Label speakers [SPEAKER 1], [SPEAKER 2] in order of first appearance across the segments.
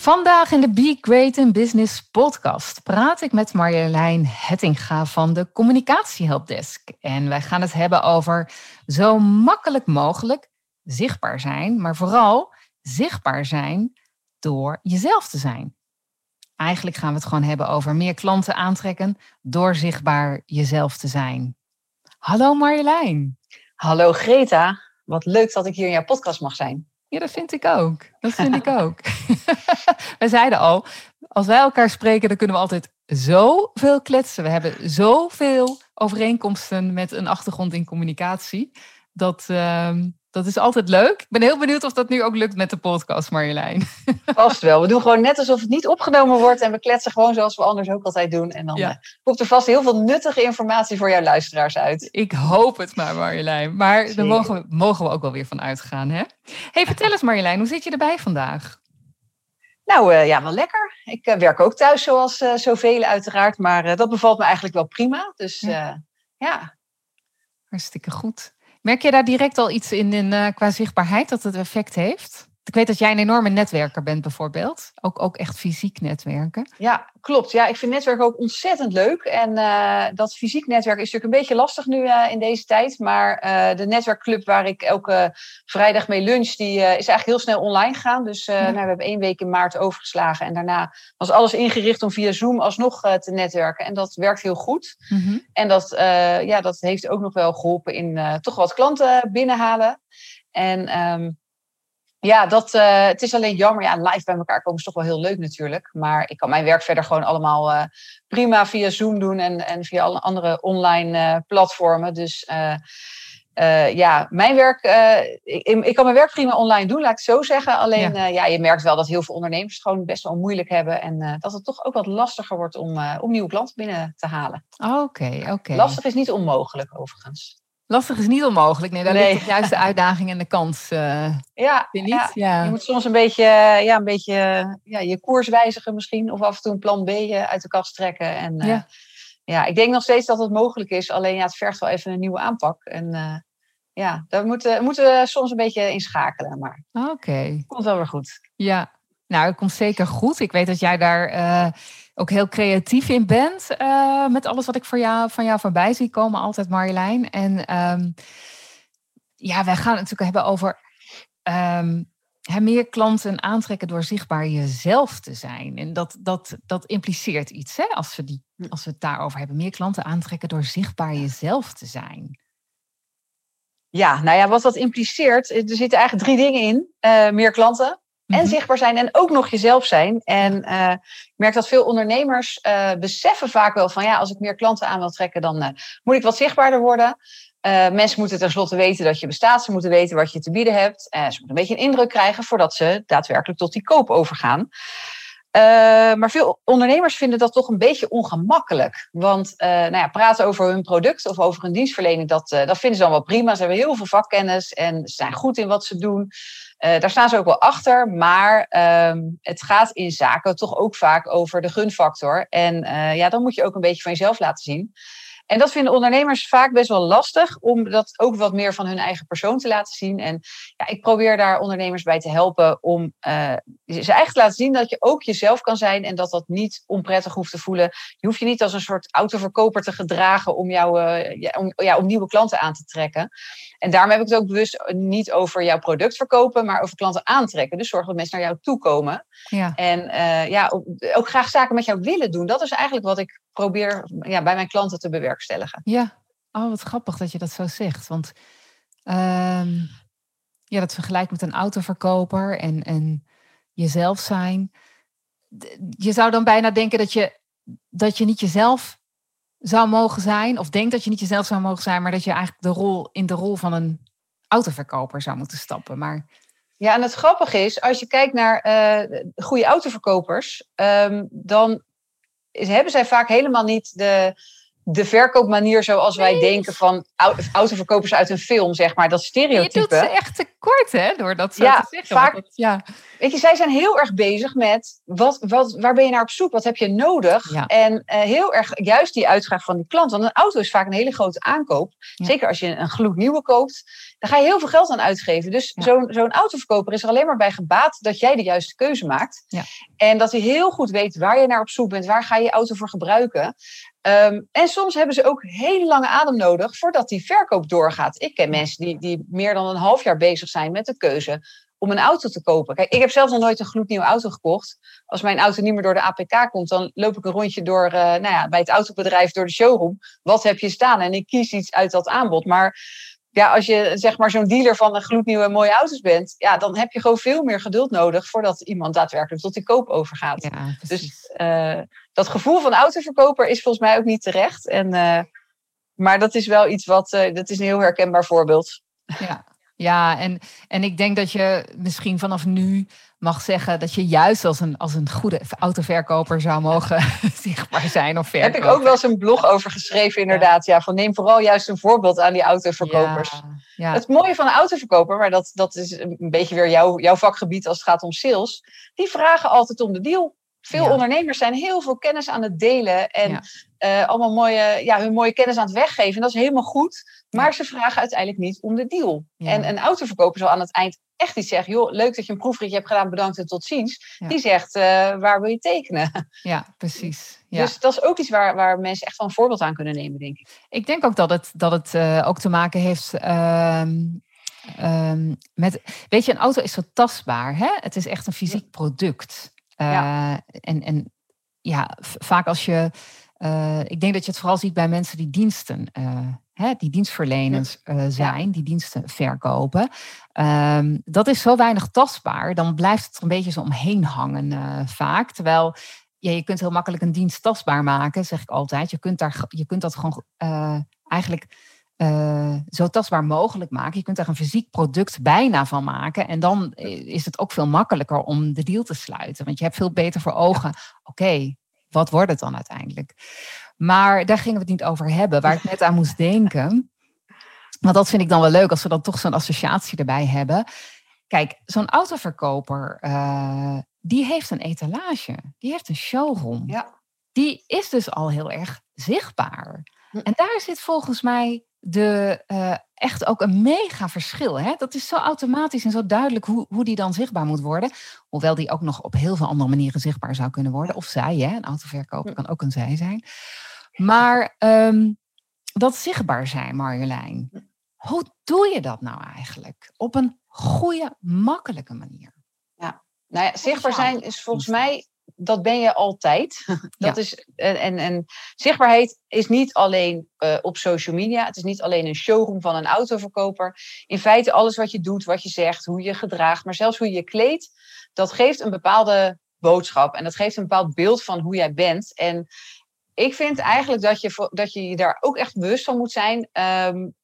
[SPEAKER 1] Vandaag in de Be Great in Business podcast praat ik met Marjolein Hettinga van de Communicatiehelpdesk. En wij gaan het hebben over zo makkelijk mogelijk zichtbaar zijn, maar vooral zichtbaar zijn door jezelf te zijn. Eigenlijk gaan we het gewoon hebben over meer klanten aantrekken door zichtbaar jezelf te zijn. Hallo Marjolein.
[SPEAKER 2] Hallo Greta, wat leuk dat ik hier in jouw podcast mag zijn.
[SPEAKER 1] Ja, dat vind ik ook. Dat vind ik ook. we zeiden al, als wij elkaar spreken, dan kunnen we altijd zoveel kletsen. We hebben zoveel overeenkomsten met een achtergrond in communicatie. Dat, uh, dat is altijd leuk. Ik ben heel benieuwd of dat nu ook lukt met de podcast, Marjolein.
[SPEAKER 2] Vast wel. We doen gewoon net alsof het niet opgenomen wordt. En we kletsen gewoon zoals we anders ook altijd doen. En dan ja. Eh, komt er vast heel veel nuttige informatie voor jouw luisteraars uit.
[SPEAKER 1] Ik hoop het maar, Marjolein. Maar daar mogen we, mogen we ook wel weer van uitgaan. Hè? hey, vertel eens Marjolein, hoe zit je erbij vandaag?
[SPEAKER 2] Nou uh, ja, wel lekker. Ik uh, werk ook thuis zoals uh, zoveel uiteraard. Maar dat bevalt me eigenlijk wel prima. Dus ja. ja.
[SPEAKER 1] Hartstikke goed. Merk je daar direct al iets in, in uh, qua zichtbaarheid dat het effect heeft? Ik weet dat jij een enorme netwerker bent bijvoorbeeld. Ook, ook echt fysiek netwerken.
[SPEAKER 2] Ja, klopt. Ja, ik vind netwerken ook ontzettend leuk. En uh, dat fysiek netwerk is natuurlijk een beetje lastig nu uh, in deze tijd. Maar uh, de netwerkclub waar ik elke vrijdag mee lunch, die is eigenlijk heel snel online gegaan. Dus ja. nou, we hebben één week in maart overgeslagen. En daarna was alles ingericht om via Zoom alsnog te netwerken. En dat werkt heel goed. Mm -hmm. En dat, ja, dat heeft ook nog wel geholpen in toch wat klanten binnenhalen. En um, ja, dat, uh, het is alleen jammer. Ja, live bij elkaar komen is toch wel heel leuk natuurlijk. Maar ik kan mijn werk verder gewoon allemaal uh, prima via Zoom doen en, en via alle andere online uh, platformen. Dus ja, mijn werk, ik, ik, kan mijn werk prima online doen, laat ik het zo zeggen. Alleen ja. ja je merkt wel dat heel veel ondernemers het gewoon best wel moeilijk hebben. En dat het toch ook wat lastiger wordt om, om nieuwe klanten binnen te halen.
[SPEAKER 1] Oké, okay, oké. Okay.
[SPEAKER 2] Lastig is niet onmogelijk overigens.
[SPEAKER 1] Lastig is niet onmogelijk. Nee, daar nee. ligt juist de uitdaging en de kans. Uh,
[SPEAKER 2] ja, je,
[SPEAKER 1] niet?
[SPEAKER 2] Ja. ja. je moet soms een beetje, ja, een beetje ja, je koers wijzigen misschien. Of af en toe een plan B eh, uit de kast trekken. En uh, ja. ja, ik denk nog steeds dat het mogelijk is. Alleen ja, het vergt wel even een nieuwe aanpak. En uh, ja, daar moeten, moeten we soms een beetje in schakelen. Maar
[SPEAKER 1] oké. Okay.
[SPEAKER 2] komt wel weer goed.
[SPEAKER 1] Ja, nou, het komt zeker goed. Ik weet dat jij daar ook heel creatief in bent. Uh, met alles wat ik voor jou, van jou voorbij zie komen, altijd Marjolein. En um, ja, wij gaan het natuurlijk hebben over um, meer klanten aantrekken door zichtbaar jezelf te zijn. En dat, dat, dat impliceert iets, hè, als, we die, als we het daarover hebben. Meer klanten aantrekken door zichtbaar jezelf te zijn.
[SPEAKER 2] Ja, nou ja, wat dat impliceert, er zitten eigenlijk drie dingen in. Uh, meer klanten, en mm -hmm. zichtbaar zijn en ook nog jezelf zijn. En uh, ik merk dat veel ondernemers uh, beseffen vaak wel van ja, als ik meer klanten aan wil trekken, dan uh, moet ik wat zichtbaarder worden. mensen moeten tenslotte weten dat je bestaat. Ze moeten weten wat je te bieden hebt. ze moeten een beetje een indruk krijgen voordat ze daadwerkelijk tot die koop overgaan. Maar veel ondernemers vinden dat toch een beetje ongemakkelijk. Want nou ja, praten over hun product of over hun dienstverlening, dat, dat vinden ze dan wel prima. Ze hebben heel veel vakkennis en ze zijn goed in wat ze doen. Daar staan ze ook wel achter, maar um, het gaat in zaken toch ook vaak over de gunfactor. En ja, dan moet je ook een beetje van jezelf laten zien. En dat vinden ondernemers vaak best wel lastig om dat ook wat meer van hun eigen persoon te laten zien. En ja, ik probeer daar ondernemers bij te helpen om uh, ze eigenlijk te laten zien dat je ook jezelf kan zijn en dat dat niet onprettig hoeft te voelen. Je hoeft je niet als een soort autoverkoper te gedragen om, jou, uh, ja, om, ja, om nieuwe klanten aan te trekken. En daarom heb ik het ook bewust niet over jouw product verkopen, maar over klanten aantrekken. Dus zorg dat mensen naar jou toe komen. Ja. En uh, ja, ook graag zaken met jou willen doen. Dat is eigenlijk wat ik probeer ja, bij mijn klanten te bewerkstelligen.
[SPEAKER 1] Ja, oh, wat grappig dat je dat zo zegt. Want um, ja, dat vergelijkt met een autoverkoper en, en jezelf zijn. Je zou dan bijna denken dat je, dat je niet jezelf zou mogen zijn, of denkt dat je niet jezelf zou mogen zijn, maar dat je eigenlijk de rol in de rol van een autoverkoper zou moeten stappen. Maar
[SPEAKER 2] Ja, en het grappige is, als je kijkt naar uh, goede autoverkopers, um, dan hebben zij vaak helemaal niet de, de verkoopmanier zoals wij denken van autoverkopers uit een film, zeg maar, dat stereotype.
[SPEAKER 1] Je doet ze echt tekort, hè, door dat zo ja, te zeggen.
[SPEAKER 2] Vaak, ja, Weet je, zij zijn heel erg bezig met wat, wat, waar ben je naar op zoek? Wat heb je nodig? En uh, heel erg juist die uitvraag van die klant. Want een auto is vaak een hele grote aankoop. Zeker als je een gloednieuwe koopt. Daar ga je heel veel geld aan uitgeven. Dus zo'n zo'n autoverkoper is er alleen maar bij gebaat dat jij de juiste keuze maakt. En dat hij heel goed weet waar je naar op zoek bent. Waar ga je je auto voor gebruiken? Um, en soms hebben ze ook hele lange adem nodig voordat die verkoop doorgaat. Ik ken mensen die, die meer dan een half jaar bezig zijn met de keuze om een auto te kopen. Kijk, ik heb zelf nog nooit een gloednieuwe auto gekocht. Als mijn auto niet meer door de APK komt, dan loop ik een rondje door, uh, nou ja, bij het autobedrijf door de showroom. Wat heb je staan? En ik kies iets uit dat aanbod. Maar ja, als je zeg maar zo'n dealer van een gloednieuwe mooie auto's bent, ja, dan heb je gewoon veel meer geduld nodig voordat iemand daadwerkelijk tot die koop overgaat. Ja, dus uh, dat gevoel van autoverkoper is volgens mij ook niet terecht. En, uh, maar dat is wel iets wat, dat is een heel herkenbaar voorbeeld.
[SPEAKER 1] Ja, ja, en, en ik denk dat je misschien vanaf nu mag zeggen dat je juist als een, als een goede autoverkoper zou mogen zichtbaar zijn of verkopen.
[SPEAKER 2] Heb ik ook wel eens een blog over geschreven, inderdaad. Ja. van neem vooral juist een voorbeeld aan die autoverkopers. Ja, ja. Het mooie van een autoverkoper, maar dat, dat is een beetje weer jouw, jouw vakgebied als het gaat om sales. Die vragen altijd om de deal. Veel ondernemers zijn heel veel kennis aan het delen en uh, allemaal mooie, ja, hun mooie kennis aan het weggeven. En dat is helemaal goed. Maar ze vragen uiteindelijk niet om de deal. En een autoverkoper zal aan het eind echt iets zeggen. Joh, leuk dat je een proefritje hebt gedaan, bedankt en tot ziens. Die zegt, uh, waar wil je tekenen?
[SPEAKER 1] Ja, precies. Ja.
[SPEAKER 2] Dus dat is ook iets waar, waar mensen echt van een voorbeeld aan kunnen nemen, denk ik.
[SPEAKER 1] Ik denk ook dat het, dat het uh, ook te maken heeft... Um, um, met, weet je, een auto is zo tastbaar. Hè? Het is echt een fysiek product. Uh, en, en ja, vaak als je ik denk dat je het vooral ziet bij mensen die diensten, hè, die dienstverleners uh, zijn, die diensten verkopen. Um, dat is zo weinig tastbaar, dan blijft het er een beetje zo omheen hangen vaak. Terwijl ja, je kunt heel makkelijk een dienst tastbaar maken, zeg ik altijd. Je kunt, daar, je kunt dat gewoon eigenlijk zo tastbaar mogelijk maken. Je kunt daar een fysiek product bijna van maken. En dan is het ook veel makkelijker om de deal te sluiten. Want je hebt veel beter voor ogen. Oké, wat wordt het dan uiteindelijk? Maar daar gingen we het niet over hebben. Waar ik net aan moest denken. Want dat vind ik dan wel leuk als we dan toch zo'n associatie erbij hebben. Kijk, zo'n autoverkoper, uh, die heeft een etalage. Die heeft een showroom. Ja. Die is dus al heel erg zichtbaar. Hm. En daar zit volgens mij de, uh, echt ook een mega verschil. Hè? Dat is zo automatisch en zo duidelijk hoe, hoe die dan zichtbaar moet worden. Hoewel die ook nog op heel veel andere manieren zichtbaar zou kunnen worden. Of zij, hè? een autoverkoper kan ook een zij zijn. Maar um, dat zichtbaar zijn, Marjolein. Hoe doe je dat nou eigenlijk? Op een goede, makkelijke manier.
[SPEAKER 2] Ja, nou ja, zichtbaar zijn is volgens mij dat ben je altijd. dat is, en, en zichtbaarheid is niet alleen uh, op social media. Het is niet alleen een showroom van een autoverkoper. In feite alles wat je doet, wat je zegt, hoe je gedraagt, maar zelfs hoe je je kleedt, dat geeft een bepaalde boodschap. En dat geeft een bepaald beeld van hoe jij bent. En ik vind eigenlijk dat je dat je, je daar ook echt bewust van moet zijn um,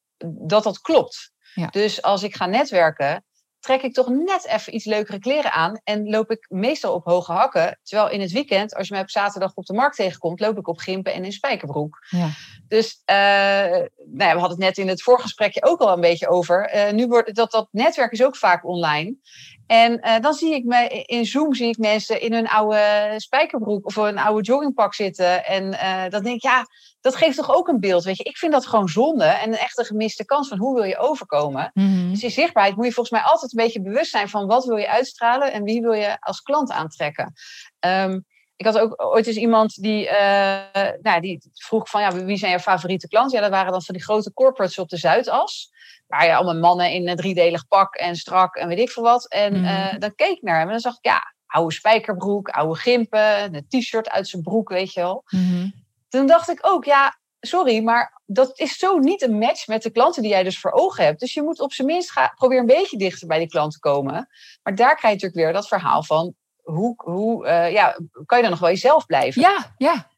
[SPEAKER 2] dat dat klopt. Ja. Dus als ik ga netwerken, trek ik toch net even iets leukere kleren aan en loop ik meestal op hoge hakken. Terwijl in het weekend, als je mij op zaterdag op de markt tegenkomt, loop ik op gimpen en in spijkerbroek. Ja. Dus uh, nou ja, we hadden het net in het voorgesprekje ook al een beetje over. Uh, nu wordt dat, dat netwerk is ook vaak online. En uh, dan zie ik me in Zoom zie ik mensen in hun oude spijkerbroek of een oude joggingpak zitten. En uh, dan denk ik, ja, dat geeft toch ook een beeld. Weet je, ik vind dat gewoon zonde en een echte gemiste kans van hoe wil je overkomen. Mm-hmm. Dus die zichtbaarheid moet je volgens mij altijd een beetje bewust zijn van wat wil je uitstralen en wie wil je als klant aantrekken. Um, ik had ook ooit eens iemand die, uh, nou, die vroeg van ja, wie zijn je favoriete klanten? Ja, dat waren dan van die grote corporates op de Zuidas. Waar je allemaal mannen in een driedelig pak en strak en weet ik veel wat. En mm. dan keek ik naar hem en dan zag ik ja, oude spijkerbroek, oude gimpen, een t-shirt uit zijn broek, weet je wel. Mm toen dacht ik ook, ja, sorry, maar dat is zo niet een match met de klanten die jij dus voor ogen hebt. Dus je moet op zijn minst gaan, probeer een beetje dichter bij die klant te komen. Maar daar krijg je natuurlijk weer dat verhaal van, hoe, hoe uh, ja, kan je dan nog wel jezelf blijven?
[SPEAKER 1] Ja, ja.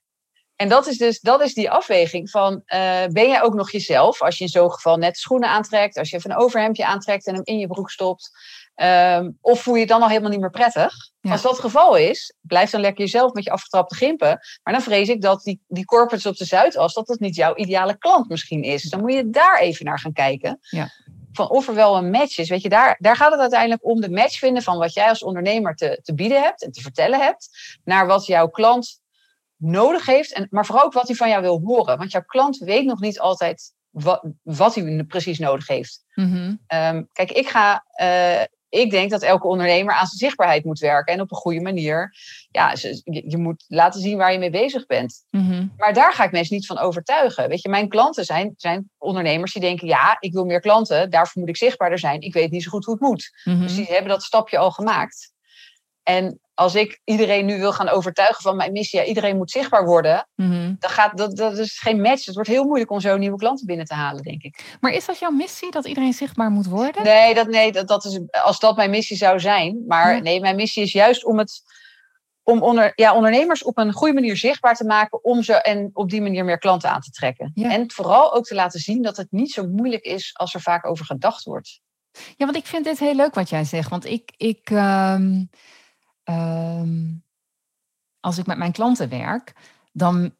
[SPEAKER 2] En dat is dus dat is die afweging van, uh, ben jij ook nog jezelf? Als je in zo'n geval net schoenen aantrekt, als je even een overhemdje aantrekt en hem in je broek stopt. Ehm, of voel je het dan al helemaal niet meer prettig? Als dat het geval is, blijf dan lekker jezelf met je afgetrapte gimpen. Maar dan vrees ik dat die, die corporates op de Zuidas, dat dat niet jouw ideale klant misschien is. Dan moet je daar even naar gaan kijken.
[SPEAKER 1] Ja.
[SPEAKER 2] Van of er wel een match is. Weet je, daar, daar gaat het uiteindelijk om de match vinden van wat jij als ondernemer te, te bieden hebt en te vertellen hebt. Naar wat jouw klant nodig heeft. En, maar vooral ook wat hij van jou wil horen. Want jouw klant weet nog niet altijd wat, wat hij precies nodig heeft.
[SPEAKER 1] Mhm.
[SPEAKER 2] Ehm, kijk, ik ga. eh, ik denk dat elke ondernemer aan zijn zichtbaarheid moet werken. En op een goede manier. Ja, je moet laten zien waar je mee bezig bent.
[SPEAKER 1] Mhm.
[SPEAKER 2] Maar daar ga ik mensen niet van overtuigen. Weet je, mijn klanten zijn, zijn ondernemers die denken: ja, ik wil meer klanten. Daarvoor moet ik zichtbaarder zijn. Ik weet niet zo goed hoe het moet.
[SPEAKER 1] Mhm.
[SPEAKER 2] Dus die hebben dat stapje al gemaakt. En als ik iedereen nu wil gaan overtuigen van mijn missie, ja, iedereen moet zichtbaar worden,
[SPEAKER 1] Mhm.
[SPEAKER 2] dan gaat dat, dat is geen match. Het wordt heel moeilijk om zo nieuwe klanten binnen te halen, denk ik.
[SPEAKER 1] Maar is dat jouw missie, dat iedereen zichtbaar moet worden?
[SPEAKER 2] Nee, dat, nee dat, dat is, als dat mijn missie zou zijn. Maar
[SPEAKER 1] Ja.
[SPEAKER 2] nee, mijn missie is juist om het om onder, ja, ondernemers op een goede manier zichtbaar te maken om ze en op die manier meer klanten aan te trekken.
[SPEAKER 1] Ja.
[SPEAKER 2] En vooral ook te laten zien dat het niet zo moeilijk is als er vaak over gedacht wordt.
[SPEAKER 1] Ja, want ik vind dit heel leuk wat jij zegt. Want ik, ik ehm, ehm, als ik met mijn klanten werk, dan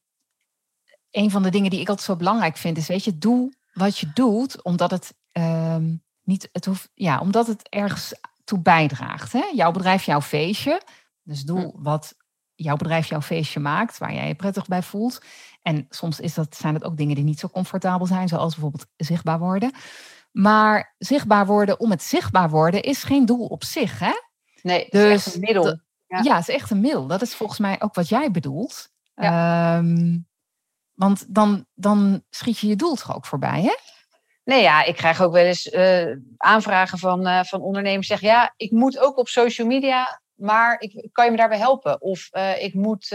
[SPEAKER 1] een van de dingen die ik altijd zo belangrijk vind, is weet je, doe wat je doet, omdat het ehm, niet, het hoeft, ja, omdat het ergens toe bijdraagt. Hè? Jouw bedrijf, jouw feestje. Dus doe wat jouw bedrijf jouw feestje maakt, waar jij je prettig bij voelt. En soms is dat, zijn het ook dingen die niet zo comfortabel zijn, zoals bijvoorbeeld zichtbaar worden. Maar zichtbaar worden om het zichtbaar worden is geen doel op zich. Hè?
[SPEAKER 2] Nee, het
[SPEAKER 1] Dus
[SPEAKER 2] is echt een middel.
[SPEAKER 1] dat-
[SPEAKER 2] Ja.
[SPEAKER 1] Ja. het is echt een middel. Dat is volgens mij ook wat jij bedoelt. Ehm, want dan, dan schiet je je doel toch ook voorbij, hè?
[SPEAKER 2] Nee, ja, ik krijg ook wel eens eh, aanvragen van, eh, van ondernemers die zeggen: ja, ik moet ook op social media, maar ik, kan je me daarbij helpen? Of eh, ik moet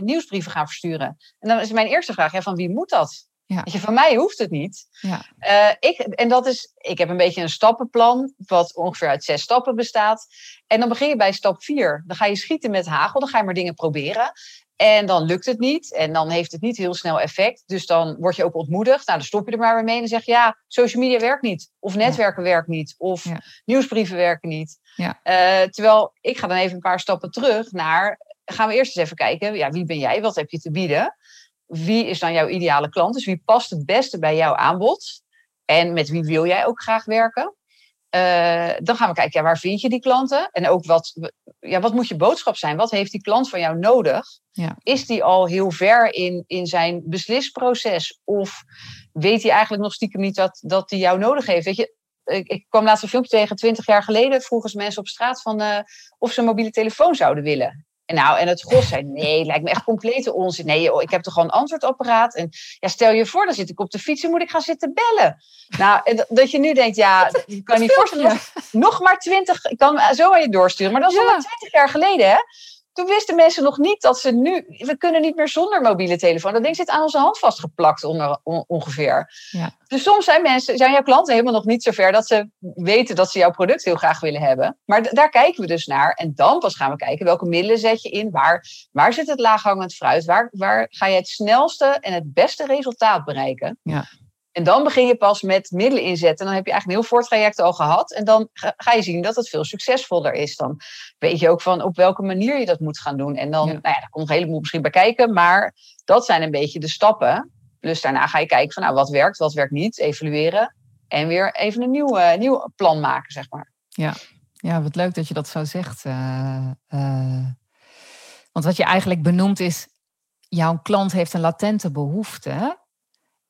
[SPEAKER 2] nieuwsbrieven gaan versturen. En dan is mijn eerste vraag: ja, van wie moet dat?
[SPEAKER 1] Ja.
[SPEAKER 2] Je, van mij hoeft het niet.
[SPEAKER 1] Ja.
[SPEAKER 2] Eh, ik, en dat is, ik heb een beetje een stappenplan, wat ongeveer uit zes stappen bestaat. En dan begin je bij stap vier. Dan ga je schieten met hagel, dan ga je maar dingen proberen. En dan lukt het niet. En dan heeft het niet heel snel effect. Dus dan word je ook ontmoedigd. Nou, dan stop je er maar weer mee. En dan zeg je, ja, social media werkt niet. Of netwerken werkt niet. Of
[SPEAKER 1] Ja.
[SPEAKER 2] nieuwsbrieven werken niet.
[SPEAKER 1] Ja.
[SPEAKER 2] Eh, terwijl, ik ga dan even een paar stappen terug naar... Gaan we eerst eens even kijken. Ja, wie ben jij? Wat heb je te bieden? Wie is dan jouw ideale klant? Dus wie past het beste bij jouw aanbod? En met wie wil jij ook graag werken? Eh, dan gaan we kijken, ja, waar vind je die klanten? En ook wat, ja, wat moet je boodschap zijn? Wat heeft die klant van jou nodig?
[SPEAKER 1] Ja.
[SPEAKER 2] Is die al heel ver in, in zijn beslisproces? Of weet hij eigenlijk nog stiekem niet dat, dat hij jou nodig heeft? Weet je, ik, ik kwam laatst een filmpje tegen, twintig jaar geleden, vroegen ze mensen op straat van, eh, of ze een mobiele telefoon zouden willen. En nou, en het gros zei, nee, lijkt me echt complete onzin. Nee, joh, ik heb toch gewoon een antwoordapparaat. En ja, stel je voor, dan zit ik op de fiets en moet ik gaan zitten bellen. Nou, en dat- je nu denkt, ja, je kan niet voorstellen. Nog, maar twintig, ik kan zo aan je doorsturen. Maar dat is
[SPEAKER 1] Ja.
[SPEAKER 2] maar twintig jaar geleden, hè? Toen wisten mensen nog niet dat ze nu... We kunnen niet meer zonder mobiele telefoon. Dat ding zit aan onze hand vastgeplakt onder, on- ongeveer.
[SPEAKER 1] Ja.
[SPEAKER 2] Dus soms zijn mensen, zijn jouw klanten helemaal nog niet zover dat ze weten dat ze jouw product heel graag willen hebben. Maar daar kijken we dus naar. En dan pas gaan we kijken welke middelen zet je in. Waar, waar zit het laaghangend fruit? Waar, waar ga je het snelste en het beste resultaat bereiken?
[SPEAKER 1] Ja.
[SPEAKER 2] En dan begin je pas met middelen inzetten. Dan heb je eigenlijk een heel voortraject al gehad. En dan ga je zien dat het veel succesvoller is. Dan weet je ook van op welke manier je dat moet gaan doen. En dan,
[SPEAKER 1] Ja.
[SPEAKER 2] nou ja, daar komt een heleboel misschien bij kijken. Maar dat zijn een beetje de stappen. Dus daarna ga je kijken van nou, wat werkt, wat werkt niet. Evalueren. En weer even een nieuw, eh, nieuw plan maken, zeg maar.
[SPEAKER 1] Ja, wat leuk dat je dat zo zegt. eh, eh. want wat je eigenlijk benoemt is, jouw klant heeft een latente behoefte.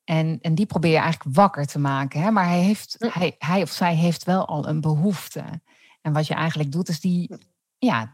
[SPEAKER 1] En, en die probeer je eigenlijk wakker te maken. Hè? Maar hij, heeft, hij, hij of zij heeft wel al een behoefte. En wat je eigenlijk doet, is die, ja,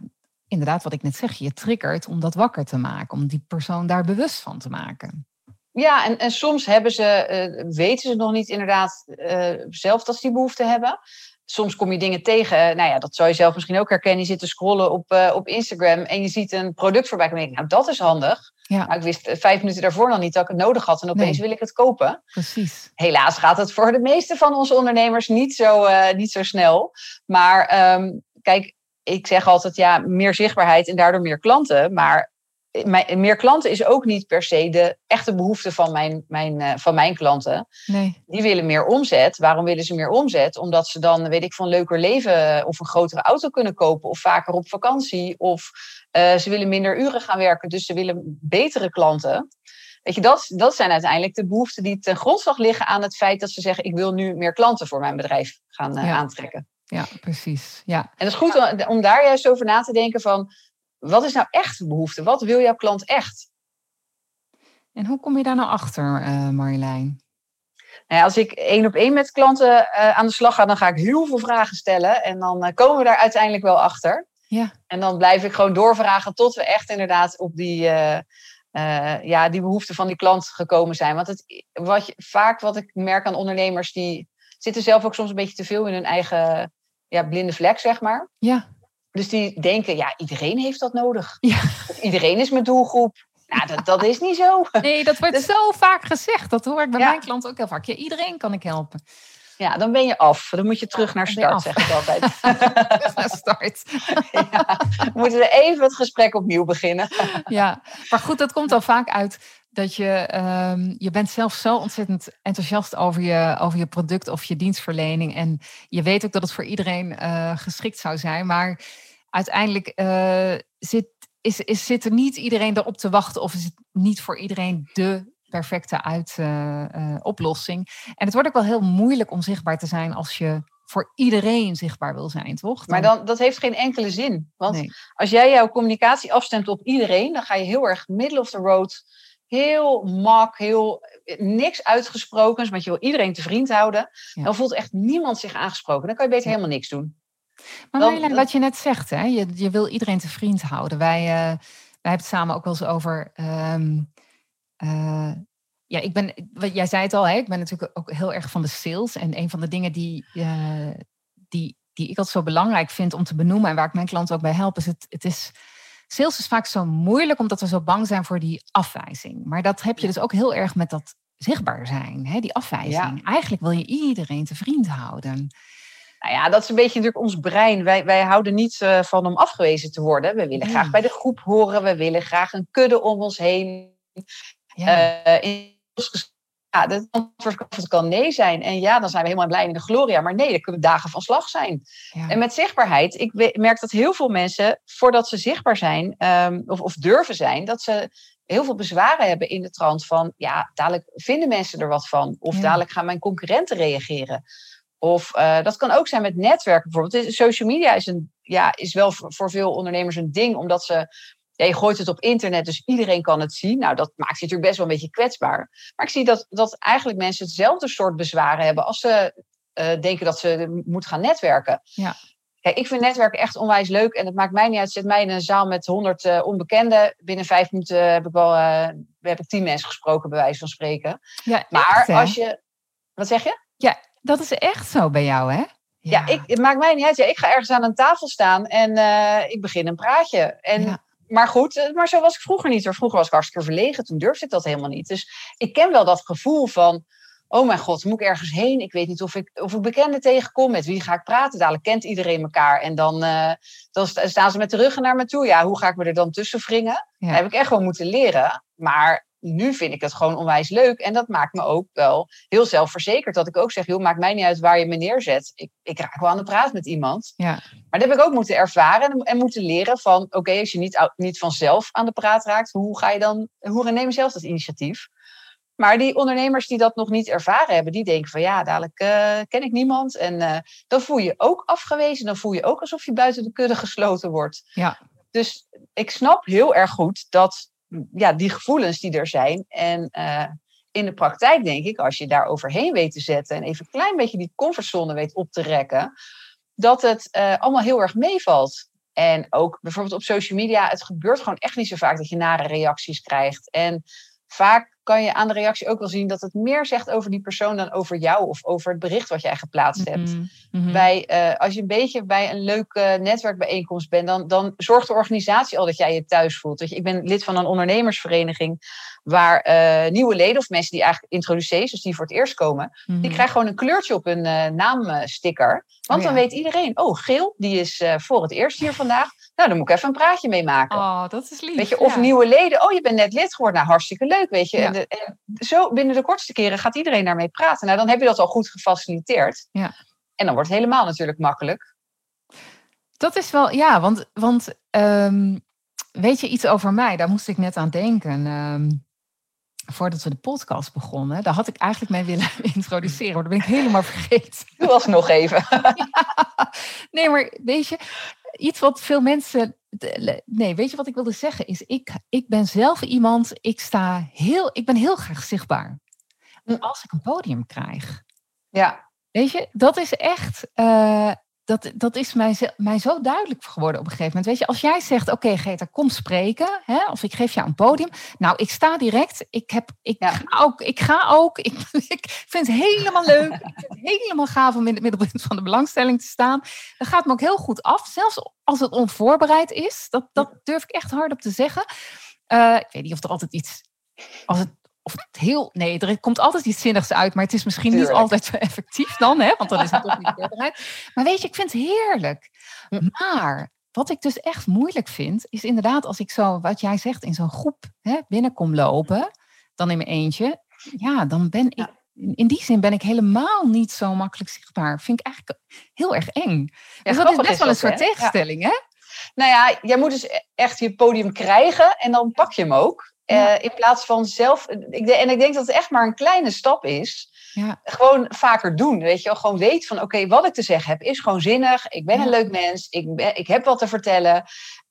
[SPEAKER 1] inderdaad wat ik net zeg, je triggert om dat wakker te maken. Om die persoon daar bewust van te maken.
[SPEAKER 2] Ja, en, en soms hebben ze, eh, weten ze nog niet inderdaad eh, zelf dat ze die behoefte hebben. Soms kom je dingen tegen, eh, nou ja, dat zou je zelf misschien ook herkennen. Je zit te scrollen op, eh, op Instagram en je ziet een product voorbij komen. En denk, nou, dat is handig.
[SPEAKER 1] Ja.
[SPEAKER 2] Nou, ik wist eh, vijf minuten daarvoor nog niet dat ik het nodig had. En opeens
[SPEAKER 1] Nee.
[SPEAKER 2] wil ik het kopen.
[SPEAKER 1] Precies.
[SPEAKER 2] Helaas gaat het voor de meeste van onze ondernemers niet zo, niet zo snel. Maar ehm, kijk, ik zeg altijd ja, meer zichtbaarheid en daardoor meer klanten. Maar meer klanten is ook niet per se de echte behoefte van mijn, mijn, uh, van mijn klanten.
[SPEAKER 1] Nee.
[SPEAKER 2] Die willen meer omzet. Waarom willen ze meer omzet? Omdat ze dan, weet ik, van leuker leven of een grotere auto kunnen kopen of vaker op vakantie. Of uh, ze willen minder uren gaan werken, dus ze willen betere klanten. Weet je, dat, dat zijn uiteindelijk de behoeften die ten grondslag liggen aan het feit dat ze zeggen: ik wil nu meer klanten voor mijn bedrijf gaan uh,
[SPEAKER 1] Ja.
[SPEAKER 2] aantrekken.
[SPEAKER 1] Ja, precies. Ja.
[SPEAKER 2] En het is goed om, om daar juist over na te denken van wat is nou echt de behoefte? Wat wil jouw klant echt?
[SPEAKER 1] En hoe kom je daar nou achter, eh Marjolein?
[SPEAKER 2] Nou ja, als ik één op één met klanten eh, aan de slag ga, dan ga ik heel veel vragen stellen. En dan eh, komen we daar uiteindelijk wel achter.
[SPEAKER 1] Ja.
[SPEAKER 2] En dan blijf ik gewoon doorvragen tot we echt inderdaad op die, ja, die behoefte van die klant gekomen zijn. Want het, wat je, vaak wat ik merk aan ondernemers, die zitten zelf ook soms een beetje te veel in hun eigen ja, blinde vlek, zeg maar.
[SPEAKER 1] Ja.
[SPEAKER 2] Dus die denken, ja, iedereen heeft dat nodig.
[SPEAKER 1] Ja.
[SPEAKER 2] Iedereen is mijn doelgroep. Nou, dat, dat is niet zo.
[SPEAKER 1] Nee, dat wordt
[SPEAKER 2] Dus-
[SPEAKER 1] zo vaak gezegd. Dat hoor ik bij
[SPEAKER 2] Ja.
[SPEAKER 1] mijn klanten ook heel vaak. Ja, iedereen kan ik helpen.
[SPEAKER 2] Ja, dan ben je af. Dan moet je terug naar start, zeg ik altijd.
[SPEAKER 1] Dus naar start.
[SPEAKER 2] ja, we moeten we even het gesprek opnieuw beginnen.
[SPEAKER 1] Ja, maar goed, dat komt al vaak uit dat je, ehm, je bent zelf zo ontzettend enthousiast over je, over je product of je dienstverlening. En je weet ook dat het voor iedereen eh, geschikt zou zijn. Maar uiteindelijk eh, zit, is, is, zit er niet iedereen erop te wachten of is het niet voor iedereen de perfecte uit, eh, eh, oplossing. En het wordt ook wel heel moeilijk om zichtbaar te zijn als je voor iedereen zichtbaar wil zijn, toch?
[SPEAKER 2] Maar dan, dat heeft geen enkele zin. Want
[SPEAKER 1] nee.
[SPEAKER 2] als jij jouw communicatie afstemt op iedereen, dan ga je heel erg middle of the road, heel mak, heel niks uitgesprokens, want je wil iedereen te vriend houden.
[SPEAKER 1] Ja.
[SPEAKER 2] Dan voelt echt niemand zich aangesproken. Dan kan je beter
[SPEAKER 1] Ja.
[SPEAKER 2] helemaal niks doen.
[SPEAKER 1] Maar
[SPEAKER 2] Dan-
[SPEAKER 1] Marjolein, wat je net zegt, hè? Je, je wil iedereen te vriend houden. Wij, eh, wij hebben het samen ook wel eens over. ehm, eh, ja, ik ben, wat jij zei het al, hè? ik ben natuurlijk ook heel erg van de sales. En een van de dingen die, eh, die, die ik altijd zo belangrijk vind om te benoemen en waar ik mijn klanten ook bij help, is het, het is. Sales is vaak zo moeilijk omdat we zo bang zijn voor die afwijzing. Maar dat heb je dus ook heel erg met dat zichtbaar zijn, hè? die afwijzing. Eigenlijk wil je iedereen te vriend houden.
[SPEAKER 2] Nou ja, dat is een beetje natuurlijk ons brein. Wij, wij houden niet eh, van om afgewezen te worden. We willen graag bij de groep horen. We willen graag een kudde om ons heen.
[SPEAKER 1] Ja,
[SPEAKER 2] Eh, in ons ja, het antwoord kan- nee zijn. En ja, dan zijn we helemaal blij in de gloria. Maar nee, dan kunnen dagen van slag zijn.
[SPEAKER 1] ja.
[SPEAKER 2] En met zichtbaarheid, ik merk dat heel veel mensen, voordat ze zichtbaar zijn ehm, of, of durven zijn, dat ze heel veel bezwaren hebben in de trant van, ja, dadelijk vinden mensen er wat van. Of
[SPEAKER 1] Ja.
[SPEAKER 2] dadelijk gaan mijn concurrenten reageren. Of eh, dat kan ook zijn met netwerken bijvoorbeeld. Social media is, een, ja, is wel voor, voor veel ondernemers een ding, omdat ze. Ja, je gooit het op internet, dus iedereen kan het zien. Nou, dat maakt je natuurlijk best wel een beetje kwetsbaar. Maar ik zie dat, dat eigenlijk mensen hetzelfde soort bezwaren hebben als ze eh, denken dat ze moeten gaan netwerken.
[SPEAKER 1] Ja.
[SPEAKER 2] Kijk, ik vind netwerken echt onwijs leuk. En het maakt mij niet uit. Zet mij in een zaal met honderd eh, onbekenden. Binnen vijf minuten heb ik wel heb ik tien mensen gesproken, bij wijze van spreken.
[SPEAKER 1] ja,
[SPEAKER 2] Maar
[SPEAKER 1] echt,
[SPEAKER 2] als je. Wat zeg je?
[SPEAKER 1] Dat is echt zo bij jou, hè?
[SPEAKER 2] Ja, ik, het maakt mij niet uit. Ja, ik ga ergens aan een tafel staan en eh, ik begin een praatje. En,
[SPEAKER 1] Ja.
[SPEAKER 2] Maar goed, eh, maar zo was ik vroeger niet. Hoor. Vroeger was ik hartstikke verlegen. Toen durfde ik dat helemaal niet. Dus ik ken wel dat gevoel van... Oh mijn god, moet ik ergens heen? Ik weet niet of ik, of ik bekenden tegenkom. Met wie ga ik praten? Dadelijk kent iedereen elkaar. En dan, eh, dan sta- staan ze met de ruggen naar me toe. Ja, hoe ga ik me er dan tussen wringen?
[SPEAKER 1] Ja.
[SPEAKER 2] Dat heb ik echt wel moeten leren. Maar nu vind ik het gewoon onwijs leuk. En dat maakt me ook wel heel zelfverzekerd. Dat ik ook zeg, joh, maakt mij niet uit waar je me neerzet. Ik, ik raak wel aan de praat met iemand.
[SPEAKER 1] Ja.
[SPEAKER 2] Maar dat heb ik ook moeten ervaren en, en moeten leren van... Oké, als je niet, niet vanzelf aan de praat raakt, hoe ga je dan... Hoe neem je zelf dat initiatief? Maar die ondernemers die dat nog niet ervaren hebben, die denken van ja, dadelijk eh, ken ik niemand. En eh, dan voel je je ook afgewezen. Dan voel je ook alsof je buiten de kudde gesloten wordt.
[SPEAKER 1] Ja.
[SPEAKER 2] Dus ik snap heel erg goed dat ja, die gevoelens die er zijn. En eh, in de praktijk denk ik, als je daar overheen weet te zetten en even een klein beetje die comfortzone weet op te rekken, dat het eh, allemaal heel erg meevalt. En ook bijvoorbeeld op social media, het gebeurt gewoon echt niet zo vaak dat je nare reacties krijgt. En vaak kan je aan de reactie ook wel zien dat het meer zegt over die persoon dan over jou of over het bericht wat jij geplaatst hebt.
[SPEAKER 1] Mhm, mhm.
[SPEAKER 2] Bij, eh, als je een beetje bij een leuke netwerkbijeenkomst bent, dan, dan zorgt de organisatie al dat jij je thuis voelt. Je, ik ben lid van een ondernemersvereniging waar eh, nieuwe leden of mensen die eigenlijk introducees, dus die voor het eerst komen, die
[SPEAKER 1] Mhm.
[SPEAKER 2] krijgen gewoon een kleurtje op hun eh, naamsticker. Want
[SPEAKER 1] Oh ja.
[SPEAKER 2] dan weet iedereen, oh, geel, die is eh, voor het eerst hier vandaag. Nou, dan moet ik even een praatje mee maken.
[SPEAKER 1] Oh, dat is lief.
[SPEAKER 2] Weet je, of
[SPEAKER 1] ja.
[SPEAKER 2] nieuwe leden. Oh, je bent net lid geworden. Nou, hartstikke leuk, weet je.
[SPEAKER 1] Ja.
[SPEAKER 2] En, de- en zo binnen de kortste keren gaat iedereen daarmee praten. Nou, dan heb je dat al goed gefaciliteerd.
[SPEAKER 1] Ja.
[SPEAKER 2] En dan wordt het helemaal natuurlijk makkelijk.
[SPEAKER 1] Dat is wel, ja, want, want ehm, weet je iets over mij? Daar moest ik net aan denken. ehm, voordat we de podcast begonnen, daar had ik eigenlijk mee willen introduceren, maar dat ben ik helemaal vergeten.
[SPEAKER 2] Doe alsnog even.
[SPEAKER 1] Nee, maar weet je, iets wat veel mensen. Nee, weet je wat ik wilde zeggen? Is ik, ik ben zelf iemand, ik sta heel, ik ben heel graag zichtbaar.
[SPEAKER 2] Hm.
[SPEAKER 1] Als ik een podium krijg.
[SPEAKER 2] Ja,
[SPEAKER 1] Weet je, dat is echt. eh, dat, dat is mij, mij zo duidelijk geworden op een gegeven moment. Weet je, als jij zegt: Oké, Greta, kom spreken. Hè, of ik geef jou een podium. Nou, ik sta direct. Ik, heb, ik,
[SPEAKER 2] Ja.
[SPEAKER 1] ga, ook, ik ga ook. Ik, ik vind het helemaal leuk. ik vind het helemaal gaaf om in het middelpunt van de belangstelling te staan. Dat gaat me ook heel goed af. Zelfs als het onvoorbereid is. Dat, dat durf ik echt hardop te zeggen. Eh, ik weet niet of er altijd iets. Als het, of het heel. Nee, er komt altijd iets zinnigs uit. Maar het is misschien niet altijd zo effectief dan. Hè, want dan is het toch niet voorbereid. Maar weet je, ik vind het heerlijk.
[SPEAKER 2] Hm.
[SPEAKER 1] Maar wat ik dus echt moeilijk vind, is inderdaad als ik zo, wat jij zegt, in zo'n groep hè, binnenkom lopen, dan in mijn eentje, ja, dan ben ik, in, die zin ben ik helemaal niet zo makkelijk zichtbaar. Vind ik eigenlijk heel erg eng.
[SPEAKER 2] Ja,
[SPEAKER 1] dus dat is best wel een soort
[SPEAKER 2] hè? Ja.
[SPEAKER 1] tegenstelling, hè?
[SPEAKER 2] Nou ja, jij moet dus e- echt je podium krijgen en dan pak je hem ook.
[SPEAKER 1] Ja.
[SPEAKER 2] Eh, in plaats van zelf. Ik, en ik denk dat het echt maar een kleine stap is.
[SPEAKER 1] Ja.
[SPEAKER 2] Gewoon vaker doen. Weet je wel, gewoon weet van oké, wat ik te zeggen heb is gewoon zinnig. Ik ben
[SPEAKER 1] Ja.
[SPEAKER 2] een leuk mens. Ik, ben, ik heb wat te vertellen.